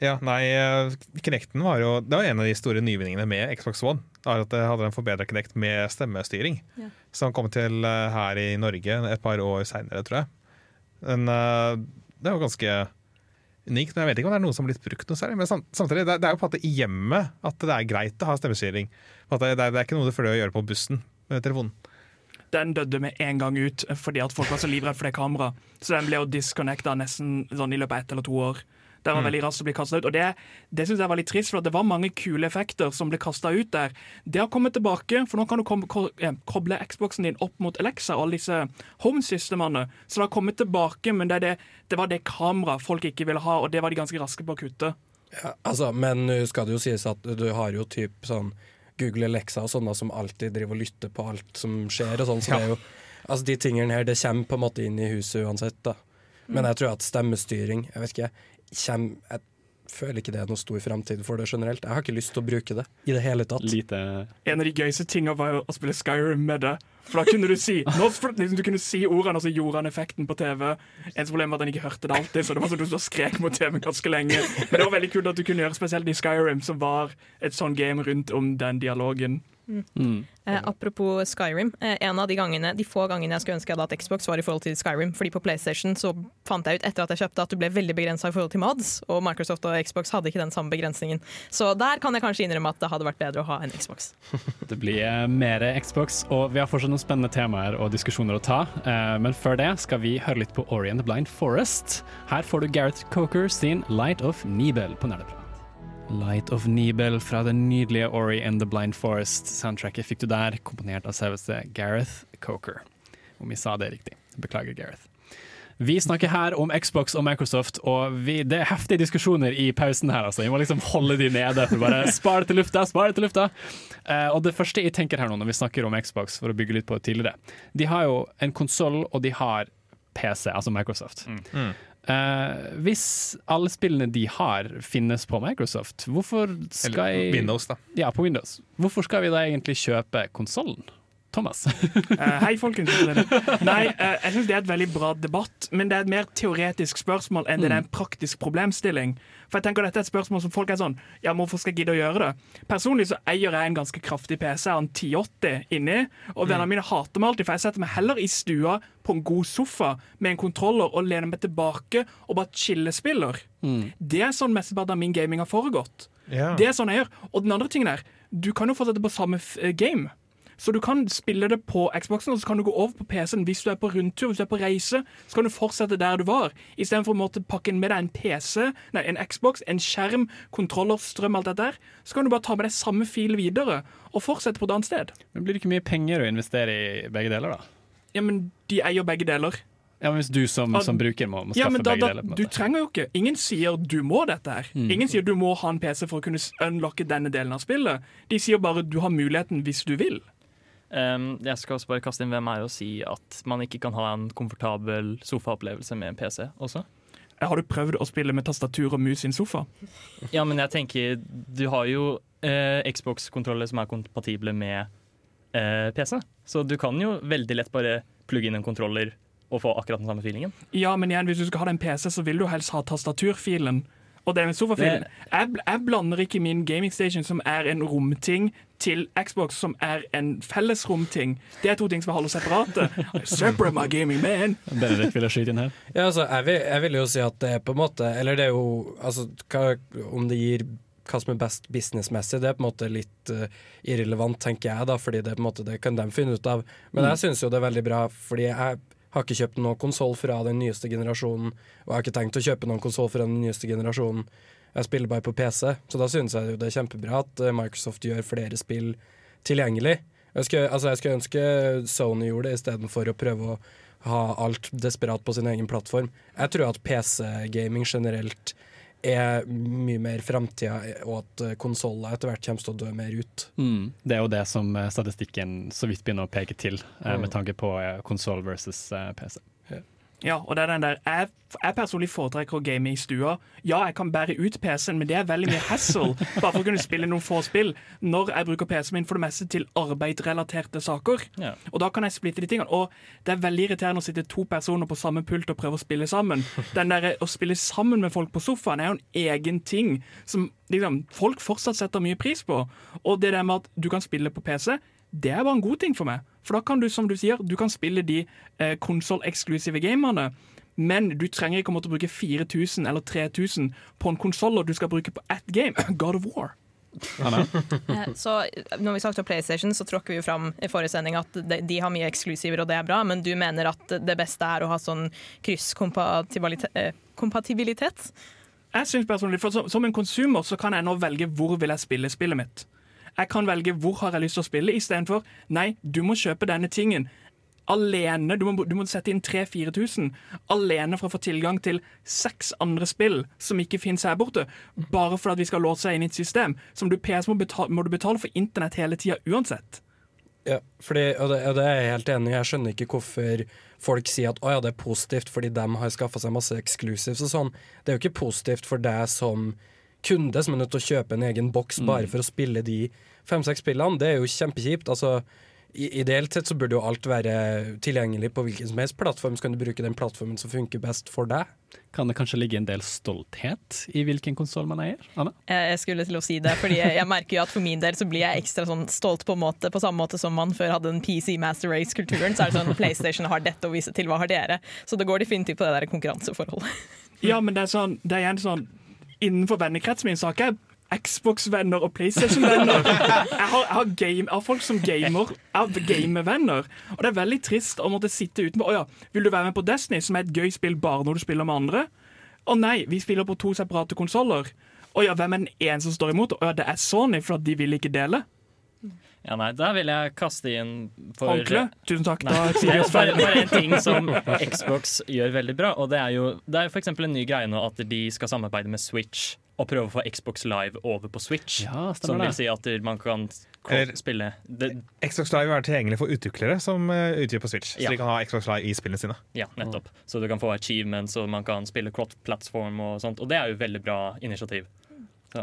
Ja, nei, eh, Kinecten var jo Det var en av de store nyvinningene med Xbox One. var At det hadde en forbedra Kinect med stemmestyring. Ja. Som kom til eh, her i Norge et par år seinere, tror jeg. Men eh, det var ganske unikt. Men jeg vet ikke om det er noe som har blitt brukt noe særlig. Men samtidig, det, er- er jo på en måte i hjemmet at det er greit å ha stemmestyring. Det, er, det er ikke noe du føler å gjøre på bussen med telefonen. Den døde med en gang ut fordi at folk var så livredde for det kameraet. Så den ble jo disconnecta nesten sånn i løpet av ett eller to år. Den var veldig raskt å bli kastet ut. Og det, det synes jeg var litt trist, for det var mange kule effekter som ble kasta ut der. Det har kommet tilbake, for nå kan du koble Xboxen din opp mot Alexa og alle disse home-systemene. Så det har kommet tilbake, men det, er det, det var det kameraet folk ikke ville ha, og det var de ganske raske på å kutte. Ja, altså, men nå skal det jo sies at du har jo typ sånn Google Alexa og sånne som alltid driver og lytter på alt som skjer og sånn, så det er jo Altså, de tingene her, det kommer på en måte inn i huset uansett, da. Men jeg tror at stemmestyring, jeg vet ikke, kommer Jeg føler ikke det er noe stor framtid for det generelt. Jeg har ikke lyst til å bruke det i det hele tatt. Lite En av de gøyeste tingene var å spille Skyrim med det. For da kunne du si nå, for, liksom, Du kunne si ordene, og så gjorde han effekten på TV. Eneste problem var at han ikke hørte det alltid, så det var sånn at du skrek mot TV ganske lenge. Men det var veldig kult at du kunne gjøre spesielt i Skyrim, som var et sånn game rundt om den dialogen. Mm. Eh, apropos Skyrim. Eh, en av de, gangene, de få gangene jeg skulle ønske jeg hadde hatt Xbox, var i forhold til Skyrim. Fordi på PlayStation så fant jeg ut etter at jeg kjøpte at du ble veldig begrensa i forhold til mods, og Microsoft og Xbox hadde ikke den samme begrensningen. Så der kan jeg kanskje innrømme at det hadde vært bedre å ha en Xbox. Det blir eh, mer Xbox, og vi har fortsatt noen spennende temaer og diskusjoner å ta. Eh, Men før det skal vi høre litt på Ori and the Blind Forest. Her får du Gareth Coker sin Light of Nibel på Nerdeprat. Light of Nibel fra det nydelige Ori and the Blind Forest. Soundtracket fikk du der, komponert av selveste Gareth Coker. Om vi sa det riktig. Beklager, Gareth. Vi snakker her om Xbox og Microsoft, og vi, det er heftige diskusjoner i pausen her. Altså. Vi må liksom holde de nede for bare spare til lufta, spare til lufta. Uh, og det første jeg tenker her nå når vi snakker om Xbox, for å bygge litt på det tidligere De har jo en konsoll, og de har PC, altså Microsoft. Eh, hvis alle spillene de har, finnes på Microsoft, hvorfor skal Eller Windows, da. Ja, på Windows. Hvorfor skal vi da egentlig kjøpe konsollen? Thomas? Eh, hei, folkens. Nei, eh, jeg syns det er et veldig bra debatt, men det er et mer teoretisk spørsmål enn det er en praktisk problemstilling. For jeg tenker Dette er et spørsmål som folk er sånn Ja, hvorfor skal jeg gidde å gjøre det? Personlig så eier jeg en ganske kraftig PC, jeg har en 1080 inni, og vennene mine hater meg alltid, for jeg setter meg heller i stua på en god sofa med en kontroller og lener meg tilbake og bare chillespiller. Det er sånn mesteparten av min gaming har foregått. Yeah. Det er sånn jeg gjør. Og den andre tingen er, du kan jo fortsette på samme f eh, game. Så du kan spille det på Xboxen, og så kan du gå over på PC-en hvis du er på rundtur, hvis du er på reise. Så kan du fortsette der du var, istedenfor å måtte pakke med deg en PC, nei, en Xbox, en skjerm, kontroller, strøm, alt dette der. Så kan du bare ta med deg samme fil videre, og fortsette på et annet sted. Men blir det ikke mye penger å investere i begge deler, da? Ja, men de eier begge deler. Ja, men Hvis du som, som bruker må, må Ja, skaffe men da, begge deler? Du trenger jo ikke Ingen sier du må dette her. Mm. Ingen sier du må ha en PC for å kunne unlocke denne delen av spillet. De sier bare du har muligheten hvis du vil. Jeg skal også bare kaste inn hvem er og si at man ikke kan ha en komfortabel sofaopplevelse med en PC også. Har du prøvd å spille med tastatur og mus i en sofa? Ja, men jeg tenker Du har jo eh, Xbox-kontroller som er kompatible med eh, PC. Så du kan jo veldig lett bare plugge inn en kontroller og få akkurat den samme feelingen. Ja, men igjen, hvis du skal ha den PC, så vil du helst ha tastaturfilen. Og det med sofafilen. Jeg, jeg blander ikke min gaming station, som er en romting, til Xbox, som er en felles romting. Det er to ting som holder separate. Separate my gaming man. Benedikt vil jeg skyte inn her. Ja, altså, jeg, vil, jeg vil jo si at det er på en måte Eller det er jo altså, hva, Om det gir hva som er best businessmessig, det er på en måte litt uh, irrelevant, tenker jeg, da, fordi det, på en måte, det kan de finne ut av. Men jeg syns jo det er veldig bra, fordi jeg har ikke kjøpt noen konsoll fra den nyeste generasjonen, og jeg har ikke tenkt å kjøpe noen konsoll fra den nyeste generasjonen. Jeg spiller bare på PC, så da synes jeg det er kjempebra at eh, Microsoft gjør flere spill tilgjengelig. Jeg skulle, altså jeg skulle ønske Sony gjorde det istedenfor å prøve å ha alt desperat på sin egen plattform. Jeg tror at PC-gaming generelt er mye mer framtida, og at eh, konsoller etter hvert kommer til å dø mer ut. Mm. Det er jo det som eh, statistikken så vidt begynner å peke til, Mm. med tanke på konsoll versus PC. Ja, og det er den der Jeg, jeg personlig foretrekker å game i stua. Ja, jeg kan bære ut PC-en, men det er veldig mye hassle bare for å kunne spille noen få spill. Når jeg bruker PC-en min for det meste til arbeidsrelaterte saker. Ja. Og da kan jeg splitte de tingene. Og det er veldig irriterende å sitte to personer på samme pult og prøve å spille sammen. Den der, Å spille sammen med folk på sofaen er jo en egen ting som liksom, folk fortsatt setter mye pris på. Og det der med at du kan spille på PC, det er bare en god ting for meg. For da kan du, som du sier, du kan spille de eh, konsolleksklusive gamene. Men du trenger ikke å måtte bruke 4000 eller 3000 på en konsoll du skal bruke på ett game. God of War. Eh, Så når vi snakket om PlayStation, så tråkker vi jo fram i forrige sending at de, de har mye eksklusiver, og det er bra, men du mener at det beste er å ha sånn krysskompatibilitet? eh. Jeg synes personlig, for som, som en konsumer så kan jeg nå velge hvor vil jeg spille spillet mitt. Jeg kan velge hvor har jeg lyst til å spille, istedenfor nei, du må kjøpe denne tingen alene. Du må, du må sette inn 3000-4000 alene for å få tilgang til seks andre spill som ikke finnes her borte, bare for at vi skal låse deg inn i et system. Som du PS må, betale, må du betale for internett hele tida uansett. Ja, fordi, og, det, og det er jeg helt enig i. Jeg skjønner ikke hvorfor folk sier at ja, det er positivt fordi de har skaffa seg masse exclusives og sånn. Det er jo ikke positivt for deg som kunde som er nødt til å kjøpe en egen boks bare for å spille de fem-seks spillene. Det er jo kjempekjipt. Altså, Ideelt sett så burde jo alt være tilgjengelig på hvilken som helst plattform. Så kan du bruke den plattformen som funker best for deg. Kan det kanskje ligge en del stolthet i hvilken konsoll man eier? Anna? Jeg skulle til å si det, fordi jeg, merker jo at for min del så blir jeg ekstra sånn stolt på en måte, på samme måte som man før hadde den PC Master Race-kulturen. Så er det sånn PlayStation har dette å vise til, hva har dere? Så det går definitivt på det der konkurranseforholdet. Ja, men det er sånn, det er igjen sånn Innenfor vennekretsen min så har ikke jeg Xbox-venner og PlayStation-venner. Jeg har, jeg, har folk som gamer. Har gamevenner. Og det er veldig trist å måtte sitte utenfor. Å ja, vil du være med på Destiny, som er et gøy spill bare når du spiller med andre? Å nei, vi spiller på to separate konsoller. Å ja, hvem er den ene som står imot? Å ja, det er Sony, for de vil ikke dele. Ja, nei, der vil jeg kaste inn for Håndkle? Tusen takk. Nei, Da det er bare, bare en ting som Xbox gjør veldig bra. Og det er jo det er for eksempel en ny greie nå at de skal samarbeide med Switch og prøve å få Xbox Live over på Switch. Ja, som vil si at man kan spille det, Xbox Live er tilgjengelig for utviklere som eh, utgir på Switch. Ja. Så de kan ha Xbox Live i spillene sine. Ja, nettopp. Så du kan få achievements, og man kan spille cross-platform og sånt. Og det er jo veldig bra initiativ.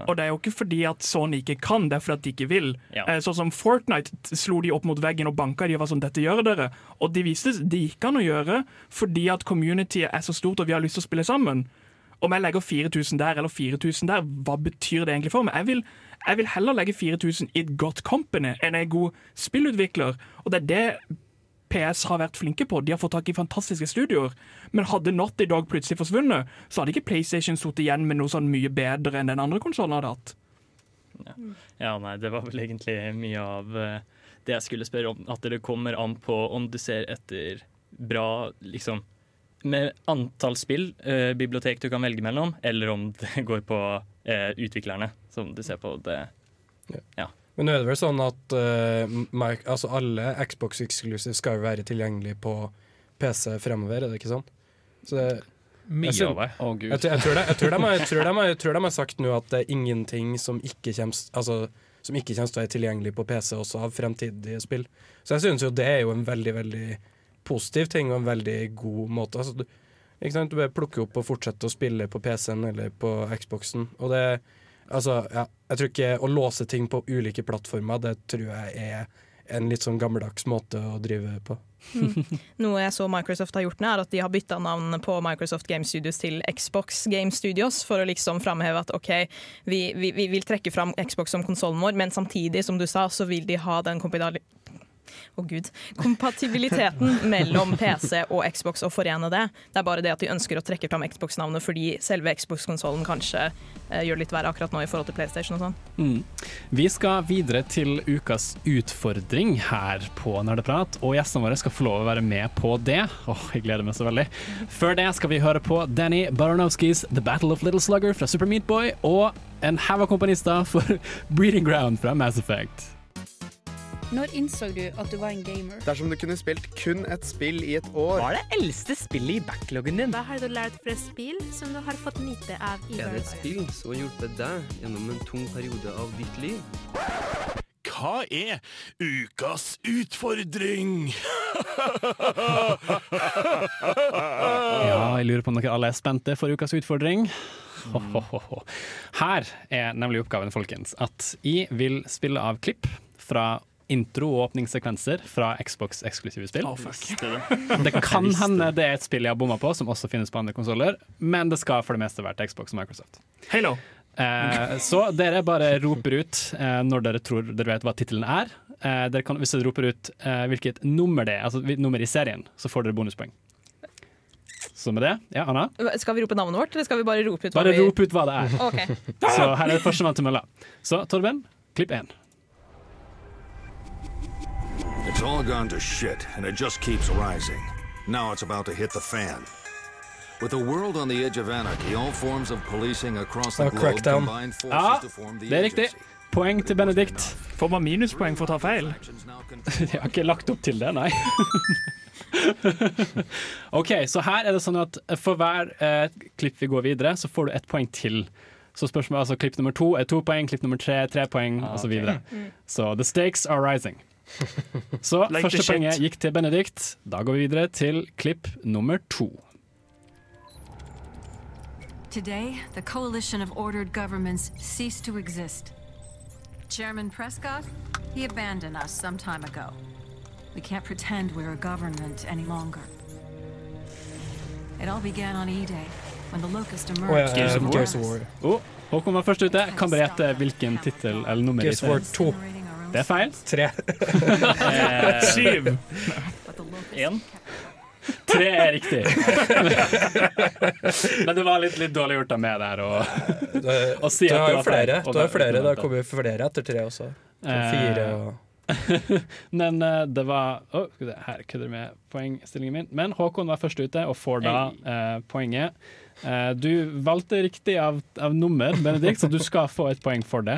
Og det er jo ikke fordi at Sony ikke kan, det er fordi at de ikke vil. Ja. Eh, Sånn som Fortnite slo de opp mot veggen og banka de og var sånn, dette gjør dere. Og de viste det gikk an å gjøre fordi at communityet er så stort og vi har lyst til å spille sammen. Om jeg legger 4000 der eller 4000 der, hva betyr det egentlig for meg? Jeg vil, jeg vil heller legge 4000 i et godt company enn en god spillutvikler. Og det er det PS har vært flinke på. De har fått tak i fantastiske studioer. Men hadde Naughty Dog plutselig forsvunnet, så hadde ikke PlayStation sittet igjen med noe sånn mye bedre enn den andre konsollen hadde hatt. ja, nei, det var vel egentlig mye av eh, det jeg skulle spørre om. At det kommer an på om du ser etter bra liksom med antall spill, eh, bibliotek du kan velge mellom, eller om det går på eh, utviklerne, som du ser på det. Men nå er det vel sånn at uh, Mike, altså alle Xbox Exclusive skal jo være tilgjengelig på PC fremover, er det ikke sånn? Så det, Mye Jeg av det. Å, gud. jeg, tror- jeg, tror jeg, tror de jeg, tror de jeg tror de har sagt nå at det er ingenting som ikke kommer, altså, som ikke kommer til å være tilgjengelig på PC også av fremtidige spill. Så jeg synes jo det er jo en veldig, veldig positiv ting og en veldig god måte. Altså, du, ikke sant? du bare plukker opp og fortsetter å spille på PC-en eller på Xboxen. Og det Altså, ja, jeg tror ikke å låse ting på ulike plattformer, det tror jeg er en litt sånn gammeldags måte å drive på. Noe jeg så Microsoft har gjort nå, er at de har bytta navn på Microsoft Game Studios til Xbox Game Studios, for å liksom framheve at OK, vi, vi, vi vil trekke fram Xbox som konsollen vår, men samtidig, som du sa, så vil de ha den Å gud. Kompatibiliteten mellom PC og Xbox og forene det. Det er bare det at de ønsker å trekke fram Xbox-navnet fordi selve Xbox-konsollen kanskje eh, gjør det litt verre akkurat nå i forhold til PlayStation og sånn. Mm. Vi skal videre til ukas utfordring her på Nerdeprat, og gjestene våre skal få lov å være med på det. Åh, jeg gleder meg så veldig. Før det skal vi høre på Danny Baranowskis The Battle of Little Slugger fra Super Meat Boy, og en haug av komponister for Breeding Ground fra Mass Effect. Når innså du at du var en gamer? Dersom du kunne spilt kun et spill i et år Hva er det eldste spillet i backloggen din? Hva har du lært fra spill som du har fått nyte av i Er det et spill som har hjulpet deg gjennom en tung periode av ditt liv? Hva er ukas utfordring? Ja, jeg lurer på om dere alle er spente for ukas utfordring. Ho, ho, ho, ho. Her er nemlig oppgaven, folkens, at jeg vil spille av klipp fra intro- og åpningssekvenser fra Xbox-eksklusive spill. Oh, fuck. Det kan hende det er et spill jeg har bomma på, som også finnes på andre konsoller, men det skal for det meste være til Xbox og Microsoft. Halo. Eh, så dere bare roper ut eh, når dere tror dere vet hva tittelen er. Eh, dere kan, hvis dere roper ut eh, hvilket nummer det er, altså nummer i serien, så får dere bonuspoeng. Så med det, ja, Anna? Skal vi rope navnet vårt, eller skal vi bare rope ut hva Bare vi rop ut hva det er. Okay. Så her er førstemann til mølla. Så Torben, klipp én. It's all gone to shit, and it just keeps rising. Now it's about to hit the fan. With the world on the edge of anarchy, all forms of policing across the globe combine forces Ja, to form the det er. Poeng til Benedikt. Får man minuspoeng for å ta feil? Jeg har ikke lagt opp til det, nei. OK, så her er det sånn at for hver eh, klipp vi går videre, så får du ett poeng til. Så spørsmålet altså klipp nummer to er to poeng, klipp nummer tre tre poeng, Ah, og så videre. Mm. Så the stakes are rising. Så Like første poenget gikk til Benedikt. Da går vi videre til klipp nummer to. Today, the coalition of ordered governments ceased to exist. Chairman Prescott, he abandoned us some time ago. We can't pretend we're a government any longer. It all began on E-Day, when the Locust emerged. From War. Gears of War. Oh, Håkon var først ute. Kan dere gjette hvilken tittel eller nummer Gears of War 2. Det er feil. Tre. Eh, Syv. Én. Tre er riktig. Men det var litt, litt dårlig gjort av meg der å si at det jo var flere. Du har da- flere. Det har kommet flere etter tre også. Så Eh, Fire og Men eh, det var se, her kødder med poengstillingen min. Men Håkon var først ute og får da eh, poenget. Eh, du valgte riktig av, av nummer, Benedikt, så du skal få et poeng for det.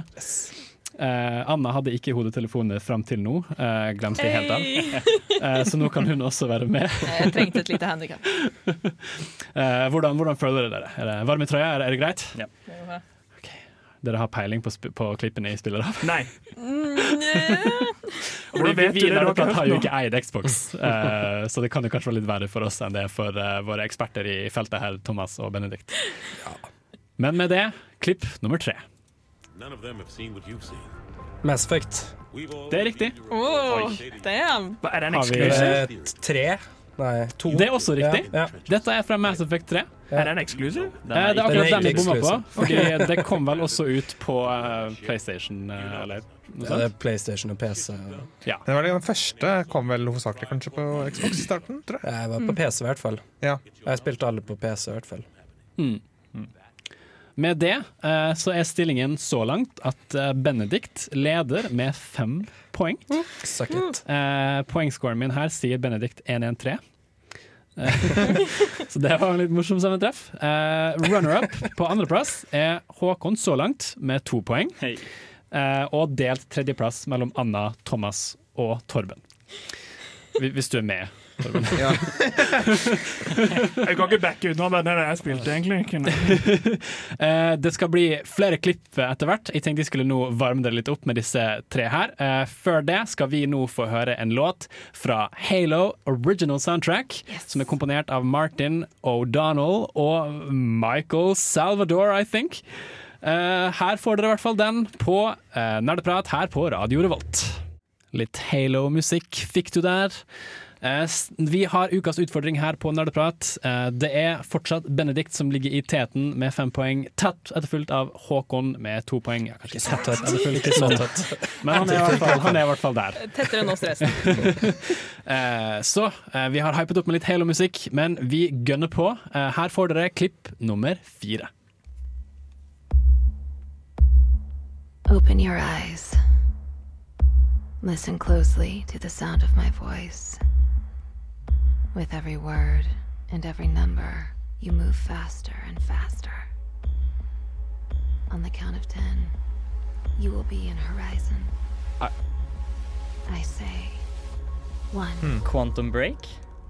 Eh, Anna hadde ikke hodetelefoner fram til nå, uh, glemte jeg helt av. Uh, så nå kan hun også være med. Jeg trengte et lite handikap. Eh, hvordan, hvordan føler dere dere? Er det varm i trøya? Er det, er det greit? Ja. Dere har peiling på, sp på klippene spiller av? Nei. Fordi Hvordan vet vi, vi? Du har jo ikke eid Xbox, uh, så det kan jo kanskje være litt verre for oss enn det er for eh, våre eksperter i feltet her, Thomas og Benedikt. Men med det, klipp nummer tre. Mass Effect. Det er riktig. Oh, damn. Er det en eksklusiv? Eh, tre? Nei, to. Det er også riktig. Ja, ja. Dette er fra Mass Effect 3. Er det en eksklusiv? Eh, det er akkurat den vi bomma på, fordi det kom vel også ut på uh, PlayStation uh, eller noe Ja, det er. PlayStation og PC. Ja. Det var den første kom vel hovedsakelig kanskje på Xbox i starten, tror jeg. Jeg var på PC i hvert fall. Ja. Jeg spilte alle på PC i hvert fall. Mm. Med det eh, så er stillingen så langt at eh, Benedikt leder med fem poeng. Suck it. Eh, poengscoren min her sier Benedikt 113. Eh, så det var en litt morsom sammentreff. Eh, Runner-up på andreplass er Håkon så langt med to poeng. Eh, og delt tredjeplass mellom Anna, Thomas og Torben. Hvis du er med, Torben. Jeg kan ikke backe ut det, det er det jeg spilte, egentlig. Eh, det skal bli flere klipp etter hvert. Jeg tenkte jeg skulle nå varme dere litt opp med disse tre her. Eh, før det skal vi nå få høre en låt fra Halo Original Soundtrack, som er komponert av Martin O'Donnell og Michael Salvador, I think. Eh, her får dere i hvert fall den på uh, Nerdeprat her på Radio Revolt. Litt Halo-musikk fikk du der. Eh, Vi har ukas utfordring her på Nerdeprat. Eh, Det er fortsatt Benedikt som ligger i teten med fem poeng, tett etterfulgt av Håkon med to poeng. Ja, kanskje ikke så tett etterfulgt, Ikke så men- tett. Men han er fall, han er i hvert fall der. Tettere enn oss resten. Eh, Så eh, vi har hypet opp med litt Halo-musikk, men vi gønner på. Eh, Her får dere klipp nummer fire. Open your eyes. Listen closely to the sound of my voice. With every word and every number, you move faster and faster. On the count of ten, you will be in Horizon. I- I say one. Quantum Break.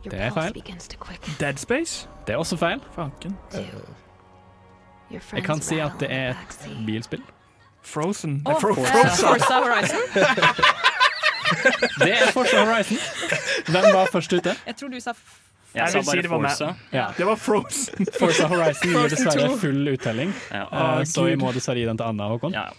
Your Det er feil. begins to quicken. Dead Space? Det er også feil. Fanken. Your Jeg friends kan si at det er the et backseat. bilspill. Frozen. Å, Fro Frozen. Forza Horizon. Det er Forza Horizon. Hvem var først ute? Jeg tror du sa jeg Jeg si det var. Ja. Det var Frozen. Forza Horizon gir dessverre full uttelling, Ja. uh, så vi må dessverre gi den til Anna og Håkon. Ja.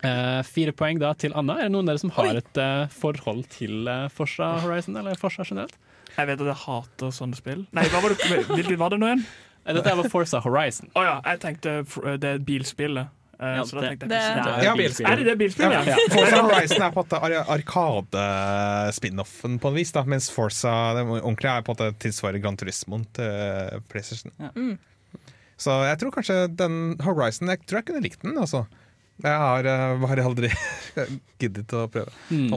Uh, fire poeng da til Anna. Er det noen av dere som har et uh, forhold til uh, Forza Horizon, eller Forza generelt? Jeg vet at jeg hater sånne spill. Nei, hva var det, hvilket var det nå igjen? Dette var Forza Horizon. Å ja, jeg tenkte det bilspillet. Eh, Ja, så da tenkte jeg det- det er bilspill. Er det det bilspill? Ja, Ja. Forza Horizon er på en Arkade-spin-offen på en vis, da, mens Forza det ordentlige er på en måte tilsvarer Gran Turismoen til PlayStation. Mm. Så jeg tror kanskje den Horizon Jeg tror jeg kunne likt den. Altså. Jeg har eh, bare aldri giddet å prøve. Mm.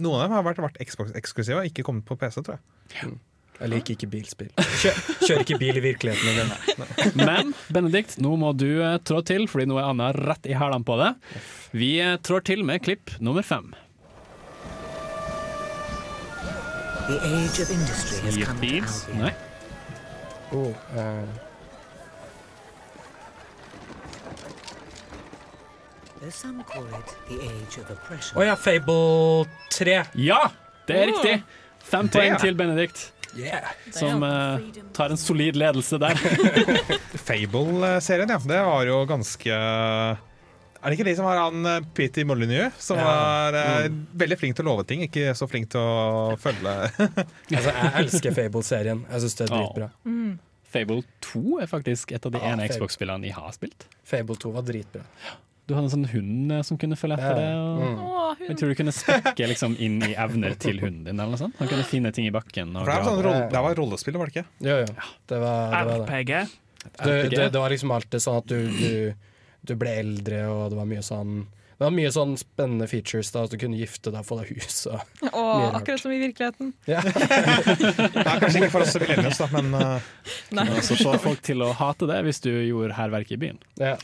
Noen av dem har vært, vært Xbox-eksklusive og ikke kommet på PC, tror jeg. Jeg liker ikke bilspill. Kjør, kjører ikke bil i virkeligheten Nei. Men Benedikt, nå må du eh, trå til, fordi nå er Anna rett i hælene på det. Vi eh, trår til med klipp nummer fem. The age of industry has Sea of come to Thieves? Nei. Oh, eh. Å ja, Fable 3. Ja, det er riktig! Fem poeng til Benedikt, Yeah. som uh, tar en solid ledelse der. Fable-serien, ja. Det var jo ganske Er det ikke de som har han eh, Peter Molyneux, som Ja. var eh, veldig flink til å love ting, ikke så flink til å følge Altså, jeg elsker Fable-serien. Jeg syns det er dritbra. Fable 2 er faktisk et av de Ja, ene Xbox-spillene jeg har spilt. Fable 2 var dritbra. Du hadde en sånn hund eh, som kunne følge etter Ja. deg. Og... Mm. Jeg tror du kunne spekke liksom inn i evner til hunden din. eller noe sånt. Han kunne finne ting i bakken. Og det, var sånn rolle, det var rollespill, var det ikke? Jo, jo. Det var det. Var det. RPG. Det, det, det var liksom alltid sånn at du, du, du ble eldre, og det var mye sånn det var mye sånn spennende features. da At du kunne gifte deg og få deg hus. Og, Åh, Mye rart. akkurat som i virkeligheten. ja. er kanskje ikke for oss millennials, da, men uh, Nei. Få folk til å hate det hvis du gjorde hærverk i byen. Ja.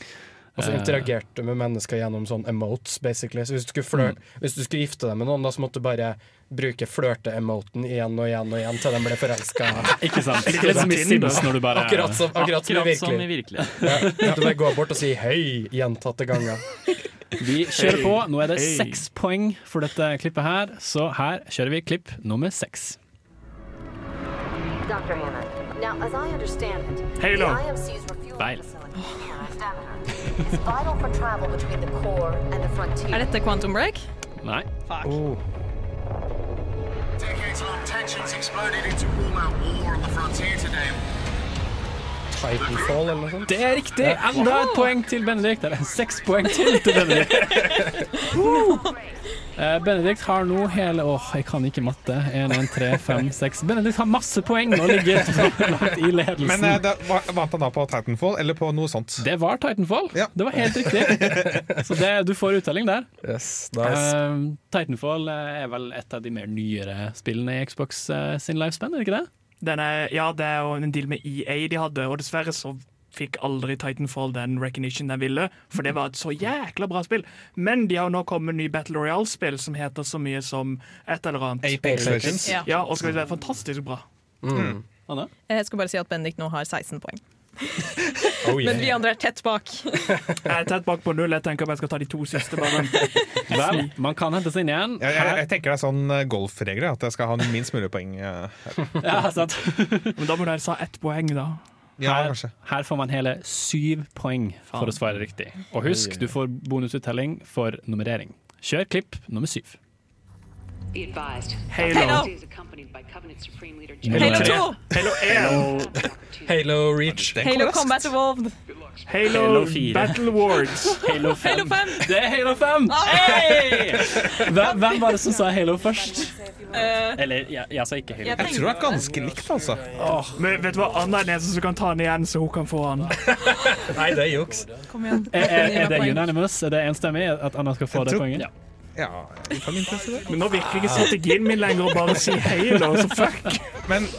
Og så interagerte du med mennesker gjennom sånn emotes, basically. Så hvis du skulle, flør, hvis du skulle gifte deg med noen, da så måtte du bare bruke flørte-emoten igjen og igjen og igjen til de ble forelska. Ikke sant? Litt Litt som i. Sims når du bare Akkurat som, akkurat som i Akkurat som i virkelig. Ja. Du bare går bort og sier hei gjentatte ganger. Vi kjører på. Nå er det Hey. seks poeng for dette klippet her, så her kjører vi klipp nummer seks. Dr. Hammond, now as I understand it, Halo. the IMC's Feil. Facility here is Demeter. It's vital for travel between the core and the frontier. Er dette Quantum Break? Nei. Oh. Decades-long tensions exploded into all-out war on the frontier today. Titanfall eller noe sånt. Det er riktig! Enda et poeng til Benedikt. Eller seks poeng til til Benedikt. Eh, Benedikt har nå hele Åh, jeg kan ikke matte. 1, 1, 3, 5, 6 Benedikt har masse poeng og ligger langt i ledelsen. Men eh, det, var- vant han da på Titanfall eller på noe sånt? Det var Titanfall. Ja. Det var helt riktig. Så det, du får uttelling der. Yes, nice. Uh, Titanfall er vel et av de mer nyere spillene i Xbox sin lifespan, er det ikke det? Den er, ja, det er jo en deal med EA de hadde, og dessverre så fikk aldri Titanfall den recognition den ville, for det var et så jækla bra spill. Men de har jo nå kommet en ny Battle Royale-spill som heter så mye som et eller annet. Apex Legends. Ja. Ja, og skal vi si, fantastisk bra. Mm. Anne? Jeg skal bare si at Bendik nå har 16 poeng. Oh, yeah. Men vi andre er tett bak. Jeg er tett bak på null. Jeg tenker jeg skal ta de to siste. bare. Vel, man kan hente seg inn igjen. Jeg, jeg, jeg tenker det er sånn eh, golfregler, at jeg skal ha minst mulig poeng. eh, ja, sant. Men da må dere ha ett poeng, da. Ja, Her, her får man hele syv poeng for Fan. å svare riktig. Og husk, du får bonusuttelling for nummerering. Kjør klipp nummer syv. Halo. Halo. is accompanied by Covenant Supreme Leader Halo 2! Halo 1. Halo Reach. Halo Combat Evolved. Halo, Halo 4. Battle Wards. Halo 5. Halo 5. Det er Halo 5! Hey! Hvem, hvem var det som sa Halo først? Eh, Eller, jeg, jeg sa ikke Halo. jeg Jeg tror det er ganske likt, altså. Men vet du hva, Anna er den eneste som kan ta den igjen, så hun kan få den. Nei, det er juks. Er, er, er det unanimous? Er det enstemmig at Anna skal få det poenget? Ja, for kan interessere det. Men nå virker ikke strategien min lenger å bare si Halo, så fuck. Men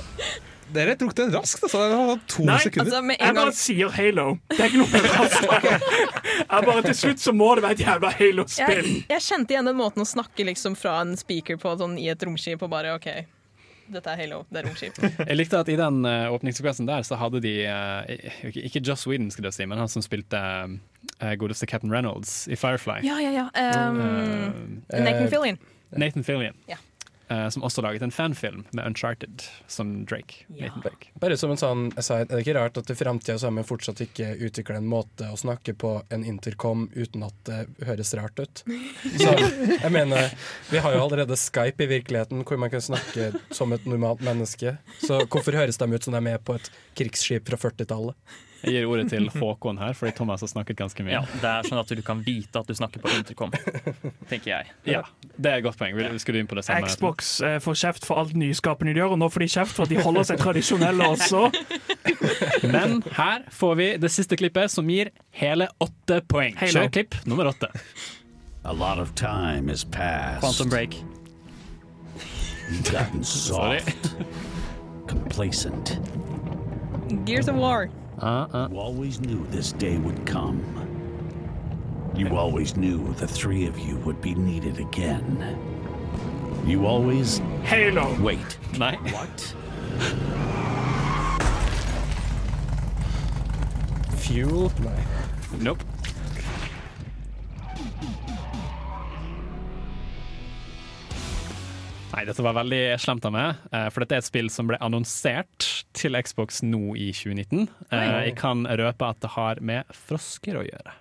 dere tok den raskt, altså. Det var to Nei, sekunder. Altså, med Jeg bare sier Halo. Det er ikke noe mer raskt. Jeg bare Til slutt så må det være et jævla Halo-spill. jeg, jeg kjente igjen den måten å snakke liksom fra en speaker på sånn, i et romskip og bare OK, dette er Halo, det er romskip. Jeg likte at i den uh, åpningssekvensen der så hadde de uh, ikke, ikke Joss Whedon, skulle jeg si, men han som spilte uh, godeste Captain Reynolds i Firefly. Ja, ja, ja. Um, Eh, Nathan Fillion. Nathan Fillion. Ja. Uh, som også laget en fanfilm med Uncharted som Drake. Nathan Drake. Bare som en sånn aside, er det ikke rart at i framtida så har vi fortsatt ikke utvikla en måte å snakke på en intercom uten at det høres rart ut? Så jeg mener, vi har jo allerede Skype i virkeligheten, hvor man kan snakke som et normalt menneske. Så hvorfor høres de ut som de er med på et krigsskip fra 40-tallet? Jeg gir ordet til Håkon her, fordi Thomas har snakket ganske mye. Ja, Det er sånn at du kan vite at du snakker på intercom, tenker jeg. Ja, det er et godt poeng. Du inn på det samme? Xbox eh, får kjeft for alt nyskapende de gjør, og nå får de kjeft for at de holder seg tradisjonelle også. Men her får vi det siste klippet, som gir hele åtte poeng. Kjør klipp nummer åtte. A lot of time has passed. Quantum Break. You've gotten soft, complacent. Gears of War. You always knew this day would come. You always knew the three of you would be needed again. You always. Halo. Wait. Nei. What? Fuel? Nei. Nope. Nei, dette var veldig slemt av meg, eh, for dette er et spill som ble annonsert til Xbox nå i 2019. Uh, Jeg kan røpe at det har med frosker å gjøre.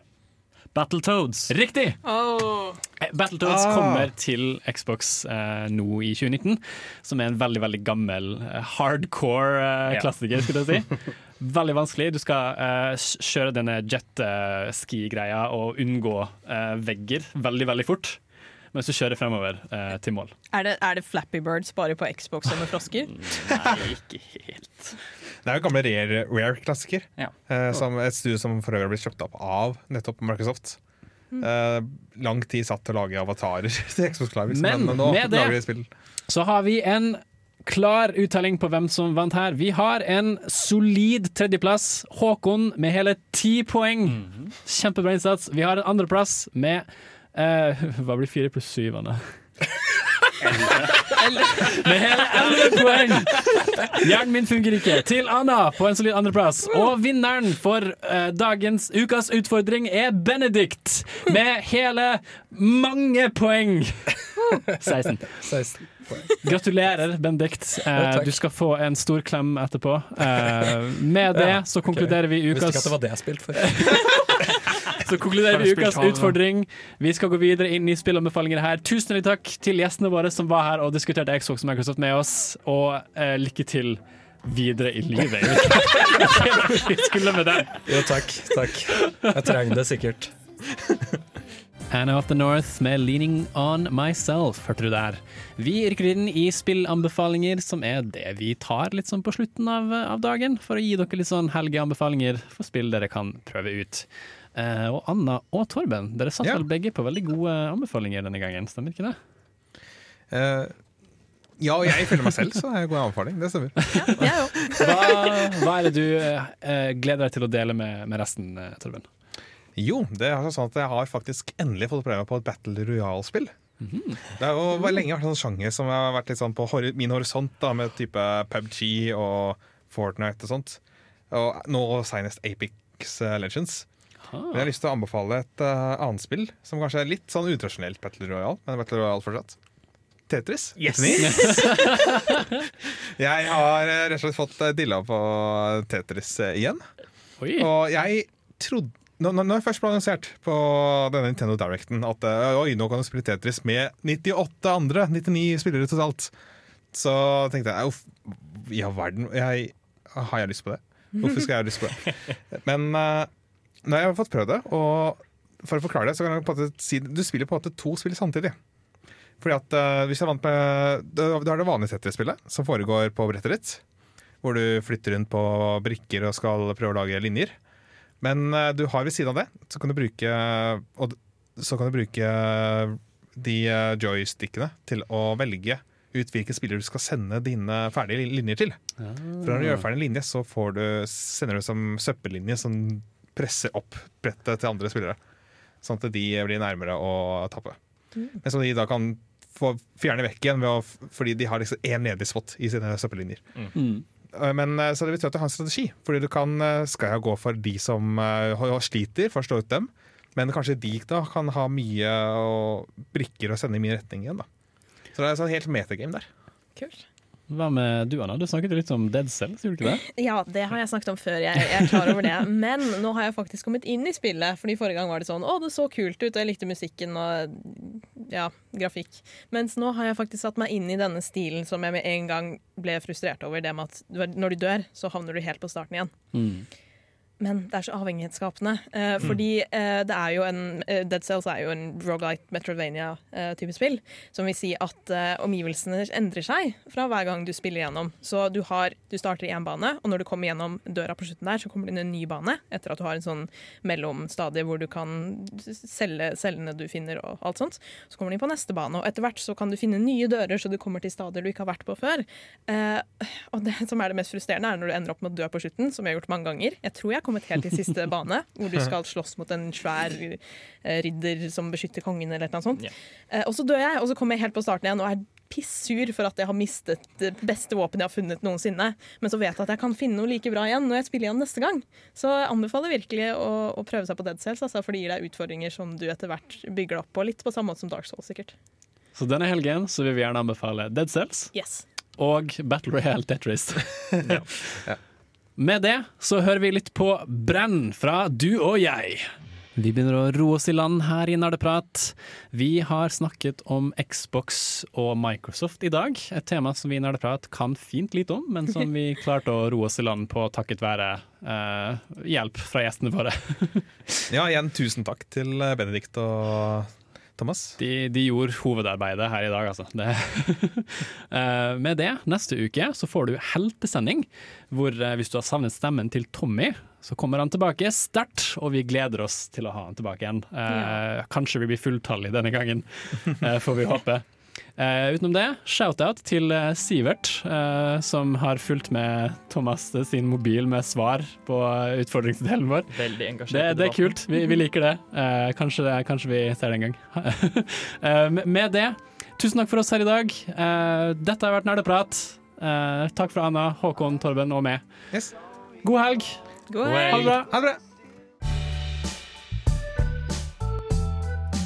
Battletoads. Riktig! Oh. Eh, Battletoads Ah. kommer til Xbox uh, nå i 2019, som er en veldig veldig gammel uh, hardcore uh, klassiker. skulle jeg si. Veldig vanskelig. Du skal eh, kjøre denne jet-ski-greia og unngå eh, vegger veldig veldig fort mens du kjører fremover eh, til mål. Er det, er det Flappy Birds bare på Xbox og med frosker? Nei, ikke helt. Det er jo gamle Rare- Rare-klassiker. Ja. eh, et studio som for øvrig har blitt kjøpt opp av nettopp Microsoft. Mm. Eh, lang tid satt til å lage avatarer til Xbox Live, Men nå med lager de det spill. så har vi en klar uttelling på hvem som vant her. Vi har en solid tredjeplass. Håkon med hele ti poeng. Kjempebra innsats. Vi har en andreplass med eh, Hva blir fire pluss syv, Anne? Med hele elleve poeng! Hjernen min funker ikke. Til Anna på en solid andreplass. Og vinneren for eh, dagens ukas utfordring er Benedikt med hele mange poeng. 16. 16. Gratulerer, Benedikt. Eh, du skal få en stor klem etterpå. Eh, med det så konkluderer vi Visste ukas ikke at det var det jeg spilte for. så konkluderer vi ukas utfordring. Vi skal gå videre inn i spillanbefalinger her. Tusen takk til gjestene våre som var her og diskuterte Xbox og Microsoft med oss. Og eh, lykke til videre i livet. Vi skulle med den. Jo, takk. Takk. Jeg trenger det sikkert. Anna of the North med 'Leaning On Myself', hørte du der. Vi rykker inn i spillanbefalinger, som er det vi tar litt sånn på slutten av, av dagen, for å gi dere litt sånn helgeanbefalinger for spill dere kan prøve ut. Eh, og Anna og Torben, dere satt Ja. vel begge på veldig gode anbefalinger denne gangen, stemmer ikke det? Uh, ja, og jeg føler meg selv, så er det god anbefaling. Det stemmer. Hva, hva er det du eh, gleder deg til å dele med, med resten, eh, Torben? Jo, det er sånn at jeg har faktisk endelig fått prøve meg på et Battle Royale-spill. Det har jo vært lenge vært en sånn sjanger som har vært litt sånn på min horisont, da, med type PubG og Fortnite og sånt. Og nå senest Apix eh, Legends. Men jeg har lyst til å anbefale et uh, annet spill som kanskje er litt sånn utradisjonelt Battle Royale, men Battle Royale fortsatt. Tetris. Yes! jeg har eh, rett og slett fått eh, dilla på Tetris igjen. Oi. Og jeg trodde når, når jeg først ble annonsert på denne Nintendo Directen at oi, nå kan du spille Tetris med 98 andre, 99 spillere totalt, så tenkte jeg uff, i all verden, jeg, har jeg lyst på det? Hvorfor skal jeg ha lyst på det? Men uh, når jeg har fått prøvd det, og for å forklare det, så kan jeg på en måte si du spiller på en måte to spill samtidig. Fordi at uh, hvis jeg er vant med Du har det vanlige Tetris-spillet, som foregår på brettet ditt. Hvor du flytter rundt på brikker og skal prøve å lage linjer. Men uh, du har ved siden av det, så kan du bruke og, Så kan du bruke de eh, joystickene til å velge ut hvilke spillere du skal sende dine ferdige linjer til. For når du gjør ferdig en linje, så får du, sender du som søppellinje som presser opp brettet til andre spillere. Sånn at de blir nærmere å tappe. Men som de da kan få fjerne vekk igjen ved å, fordi de har liksom én ledig spot i sine søppellinjer. Mm. Eh, Men eh, så det betyr at du har en strategi. Fordi du kan eh, skal jeg gå for de som sliter, for å slå ut dem. Men kanskje de da kan ha mye og brikker å sende i min retning igjen. da Så det er sånn helt metagame der. Kult. Hva med du, Anna? Du snakket jo litt om Dead Cells, gjorde du ikke det? Ja, det har jeg snakket om før. Jeg, jeg er klar over det. Men nå har jeg faktisk kommet inn i spillet. Fordi Forrige gang var det sånn å, det så kult ut, og jeg likte musikken og ja, grafikk. Mens nå har jeg faktisk satt meg inn i denne stilen som jeg med en gang ble frustrert over. Det med at når du dør, så havner du helt på starten igjen. Men det er så avhengighetsskapende. Eh, fordi eh, det er jo en eh, Dead Cells er jo en Roguelite Metrovania-type spill. Som vil si at omgivelsene endrer seg fra hver gang du spiller gjennom. Så du, har, du starter i én bane, og når du kommer gjennom døra på slutten der, så kommer det inn en ny bane. Etter at du har en sånn mellomstadie hvor du kan selge cellene du finner og alt sånt. Så kommer du inn på neste bane, og etter hvert så kan du finne nye dører, så du kommer til stadier du ikke har vært på før. Eh, og det som er det mest frustrerende, er når du ender opp med å dø på slutten, som jeg har gjort mange ganger. Jeg tror jeg kommet helt til siste bane, hvor du skal slåss mot en svær eh, ridder som beskytter kongen, eller noe sånt. Yeah. og så dør jeg, og så kommer jeg helt på starten igjen og er pissur for at jeg har mistet det beste våpenet jeg har funnet noensinne. Men så vet jeg at jeg kan finne noe like bra igjen når jeg spiller igjen neste gang. Så jeg anbefaler virkelig å, å prøve seg på Dead Cells, altså, for det gir deg utfordringer som du etter hvert bygger deg opp på, litt på samme måte som Dark Souls, sikkert. Så denne helgen så vil vi gjerne anbefale Dead Cells Yes. og Battle Royale Tetris. Med det så hører vi litt på Brenn fra Du og jeg. Vi begynner å roe oss i land her i Nerdeprat. Vi har snakket om Xbox og Microsoft i dag. Et tema som vi i Nerdeprat kan fint lite om, men som vi klarte å roe oss i land på takket være eh, hjelp fra gjestene våre. Ja, igjen tusen takk til eh, Benedikt og Thomas. De, de gjorde hovedarbeidet her i dag, altså. Det. Eh, med det, neste uke så får du heltesending, hvor eh, hvis du har savnet stemmen til Tommy, så kommer han tilbake sterkt, og vi gleder oss til å ha han tilbake igjen. Ja. Kanskje vi blir fulltallige denne gangen, eh, får vi håpe. Eh, utenom det, shout-out til eh, Sivert, eh, som har fulgt med Thomas sin mobil med svar på utfordringsdelen vår. Veldig engasjert Det, det er kult. Vi, vi liker det. Eh, kanskje, kanskje vi ser det en gang. Eh, med- det, tusen takk for oss her i dag. Eh, dette har vært Nerdeprat. Eh, takk fra Anna, Håkon, Torben og meg. God helg. God Ha det bra. Ha det bra.